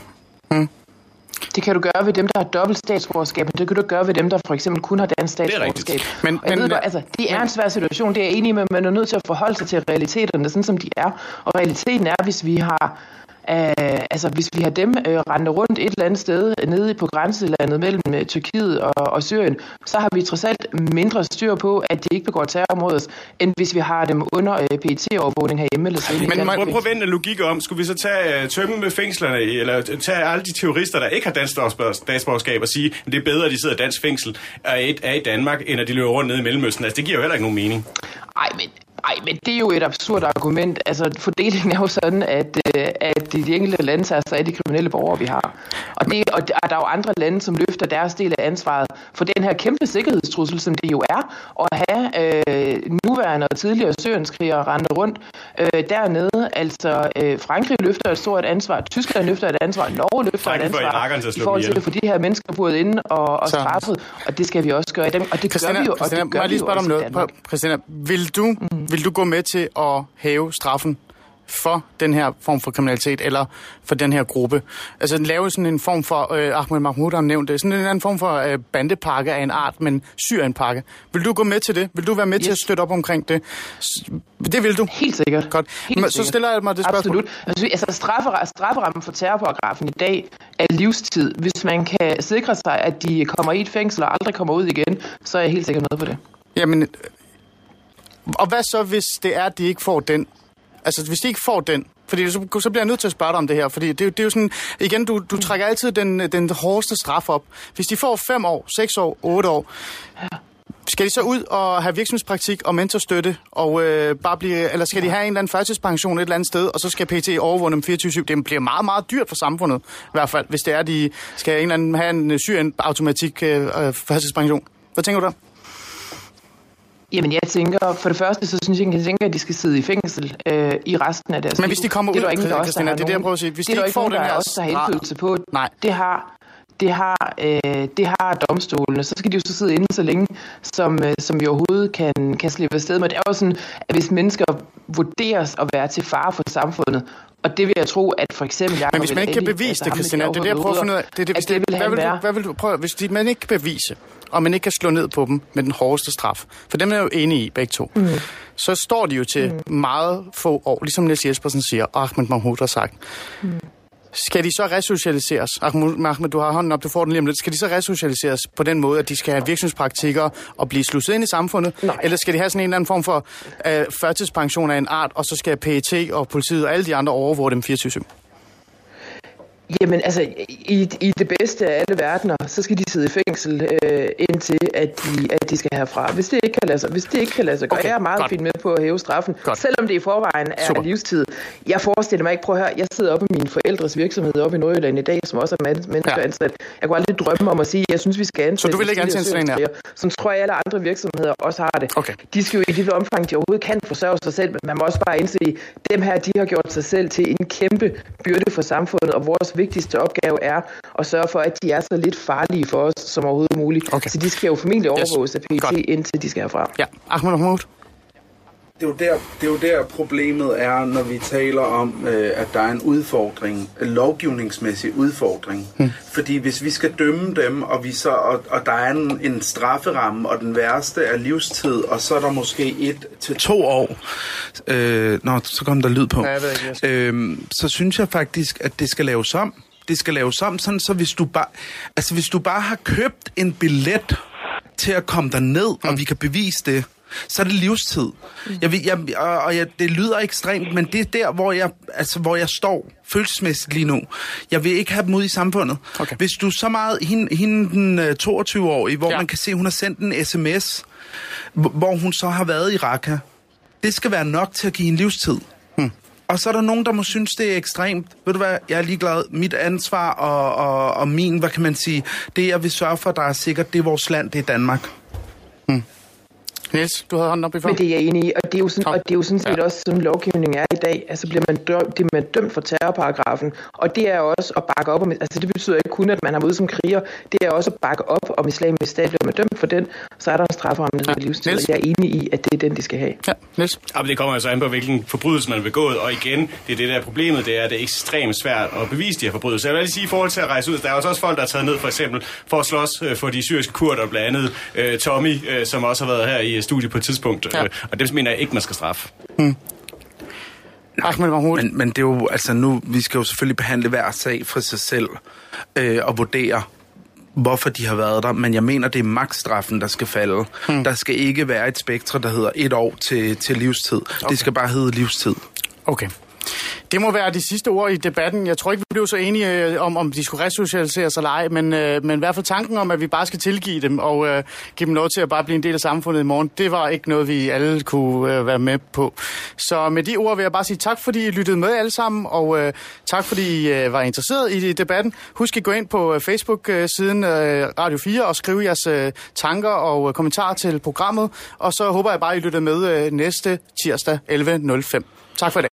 Hmm. Det kan du gøre ved dem, der har dobbelt statsborgerskab, men det kan du gøre ved dem, der for eksempel kun har dansk er statsborgerskab. Men- og jeg men- ved godt, altså, det er en svær situation, det er jeg enig med, men man er nødt til at forholde sig til realiteterne, sådan som de er. Og realiteten er, hvis vi har Uh, altså hvis vi har dem uh, rendende rundt et eller andet sted nede på grænselandet mellem uh, Tyrkiet og, og Syrien, så har vi trods alt mindre styr på, at de ikke begår terror mod os, end hvis vi har dem under uh, PET-overvågning herhjemme. Eller sådan Men prøv, prøv at vende en logik om. Skulle vi så tage uh, tømme med fængslerne, eller tage alle de terrorister, der ikke har dansk statsborger- statsborgerskab, og sige, at det er bedre, at de sidder i dansk fængsel, er i, er i Danmark, end at de løber rundt nede i Mellemøsten. Altså, det giver jo heller ikke nogen mening. Ej, men, ej, men det er jo et absurd argument. Altså, fordelingen er jo sådan, at, øh, at de enkelte lande tager sig af de kriminelle borgere, vi har. Og, det, og der er der jo andre lande, som løfter deres del af ansvaret for den her kæmpe sikkerhedstrussel, som det jo er, at have øh, nuværende og tidligere syrienskrigere rende rundt øh, dernede. Altså, øh, Frankrig løfter et stort ansvar, Tyskland løfter et ansvar, Norge løfter Frankrig et ansvar i forhold til at få de her mennesker buret ind og, og straffet, og det skal vi også gøre i dem. Og det gør vi jo, og Christina, det gør vi lige jo også noget? Christina, vil du, mm. Vil du gå med til at hæve straffen for den her form for kriminalitet, eller for den her gruppe? Altså lave sådan en form for, øh, Ahmed Mahmoud har nævnt det, sådan en anden form for øh, bandepakke af en art, men Syrienpakke. Vil du gå med til det? Vil du være med yes. til at støtte op omkring det? Det vil du? Helt sikkert. Godt. Helt Men så sikkert. stiller jeg mig det spørgsmål. Absolut. Altså, altså straffera- strafferammen for terrorparagrafen i dag er livstid. Hvis man kan sikre sig, at de kommer i et fængsel og aldrig kommer ud igen, så er jeg helt sikkert med på det. Jamen, og hvad så, hvis det er, at de ikke får den? Altså, hvis de ikke får den, fordi så, så bliver jeg nødt til at spørge dig om det her, fordi det, det er jo sådan, igen, du, du trækker altid den, den hårdeste straf op. Hvis de får 5 år, 6 år, 8 år, skal de så ud og have virksomhedspraktik og mentorstøtte, og øh, bare blive, eller skal de have en eller anden førtidspension et eller andet sted, og så skal PT overvåge dem 24-7? Det bliver meget, meget dyrt for samfundet, i hvert fald, hvis det er, de skal en eller anden have en øh, syrien syren automatik øh, øh, førtidspension. Hvad tænker du der? Jamen jeg tænker, for det første, så synes jeg, jeg tænker, at de skal sidde i fængsel øh, i resten af deres Men liv. hvis de kommer det er ud, der ingen, der Christina, der har det er det, jeg prøver at sige. Hvis det de der ikke får nogen, den der her også har straf- indflydelse på. Nej. Det har, det har, øh, det har domstolene. Så skal de jo så sidde inde så længe, som, øh, som vi overhovedet kan, kan slippe afsted med. Det er jo sådan, at hvis mennesker vurderes at være til fare for samfundet, og det vil jeg tro, at for eksempel... Jacob Men hvis man ikke kan El-Ali, bevise altså det, Christina, det er det, jeg prøver at finde ud af. Det det, at det vil hvad vil du, hvad vil du prøve, hvis de, man ikke kan bevise, og man ikke kan slå ned på dem med den hårdeste straf, for dem er jeg jo enige i, begge to, mm. så står de jo til mm. meget få år, ligesom Niels Jespersen siger, og Ahmed Mahmoud har sagt. Mm. Skal de så resocialiseres? Ahmed, Ahmed, du har hånden op, du får den lige om lidt. Skal de så resocialiseres på den måde, at de skal have virksomhedspraktikker og blive slusset ind i samfundet? Nej. Eller skal de have sådan en eller anden form for øh, førtidspension af en art, og så skal PET og politiet og alle de andre overvåge dem 24-7? Jamen altså, i, i det bedste af alle verdener, så skal de sidde i fængsel øh, indtil, at de, at de skal herfra. Hvis det ikke kan lade sig, hvis det ikke kan lade sig gøre, Okay, jeg er meget godt. fint med på at hæve straffen, Godt. selvom det i forvejen er Super. livstid. Jeg forestiller mig ikke, prøv at høre, jeg sidder oppe i min forældres virksomhed oppe i Nordjylland i dag, som også er mennesker Ja. ansat. Jeg kunne aldrig drømme om at sige, at jeg synes, vi skal ansætte Så du vil ikke ansætte sådan en her? Som tror jeg, alle andre virksomheder også har det. Okay. De skal jo i det omfang, de overhovedet kan forsørge sig selv, men man må også bare indse, dem her, de har gjort sig selv til en kæmpe byrde for samfundet, og vores vigtigste opgave er at sørge for, at de er så lidt farlige for os som overhovedet muligt. Okay. Så de skal jo formentlig Yes. overvåges af PET, Godt. indtil de skal herfra. Ja, Ahmed Mahmoud. Det er, jo der, det er jo der problemet er, når vi taler om, øh, at der er en udfordring, en lovgivningsmæssig udfordring. Hmm. Fordi hvis vi skal dømme dem, og, vi så, og, og der er en, en strafferamme, og den værste er livstid, og så er der måske et til to år. Øh, nå, så kom der lyd på. Ja, jeg ved ikke, jeg skal- Øhm, så synes jeg faktisk, at det skal laves om. det skal laves om, sådan så hvis du bare, altså hvis du bare har købt en billet til at komme derned, mm. og vi kan bevise det, så er det livstid. Jeg, vil- jeg, og og jeg, det lyder ekstremt, men det er der, hvor jeg, altså, hvor jeg står følelsesmæssigt lige nu. Jeg vil ikke have dem ud i samfundet. Okay. Hvis du så meget, hende, hende den øh, 22-årige, hvor Ja. man kan se, hun har sendt en sms, hvor- hun så har været i Raqqa, det skal være nok til at give en livstid. Hmm. Og så er der nogen, der må synes, det er ekstremt. Ved du hvad, jeg er ligeglad. Mit ansvar og, og, og min, hvad kan man sige, det jeg vil sørge for, der er sikkert, det er vores land, det er Danmark. Niels, du havde hånden op i før. Men det er jeg enig i, og det er jo sådan, Kom. og det er jo sådan set Ja. også sådan lovgivning er i dag. Altså bliver man dømt, det er man dømt for terrorparagrafen, og det er også at bakke op om, altså det betyder ikke kun, at man har været som kriger, det er også at bakke op om islamisk stat. Bliver man dømt for den, så er der en strafferamme, der Ja. livstid, Niels? og jeg er enig i, at det er den, de skal have. Ja, Niels. Ja, men det kommer jo så an på, hvilken forbrydelse man har begået. Og igen, det er det der er problemet, det er, at det er ekstremt svært at bevise de her forbrydelser. Jeg vil lige sige, i forhold til at rejse ud, der er også folk, der er taget ned for eksempel for at slås øh, for de syriske kurder, blandt andet øh, Tommy, øh, som også har været her i studiet på et tidspunkt. Ja. Øh, og dem mener jeg ikke, man skal straffe. Ahmed Mahmoud. Men, men det er jo, altså nu, vi skal jo selvfølgelig behandle hver sag for sig selv øh, og vurdere, hvorfor de har været der. Men jeg mener, det er maksstraffen, der skal falde. Hmm. Der skal ikke være et spektre, der hedder et år til, til livstid. Okay. Det skal bare hedde livstid. Okay. Det må være de sidste ord i debatten. Jeg tror ikke, vi blev så enige øh, om, om de skulle resocialiseres eller ej, men, øh, men i hvert fald tanken om, at vi bare skal tilgive dem og øh, give dem lov til at bare blive en del af samfundet i morgen, det var ikke noget, vi alle kunne øh, være med på. Så med de ord vil jeg bare sige tak, fordi I lyttede med alle sammen, og øh, tak, fordi I øh, var interesseret i debatten. Husk at gå ind på øh, Facebook-siden øh, Radio 4 og skrive jeres øh, tanker og øh, kommentarer til programmet, og så håber jeg bare, I lytter med øh, næste tirsdag 11.05. Tak for det.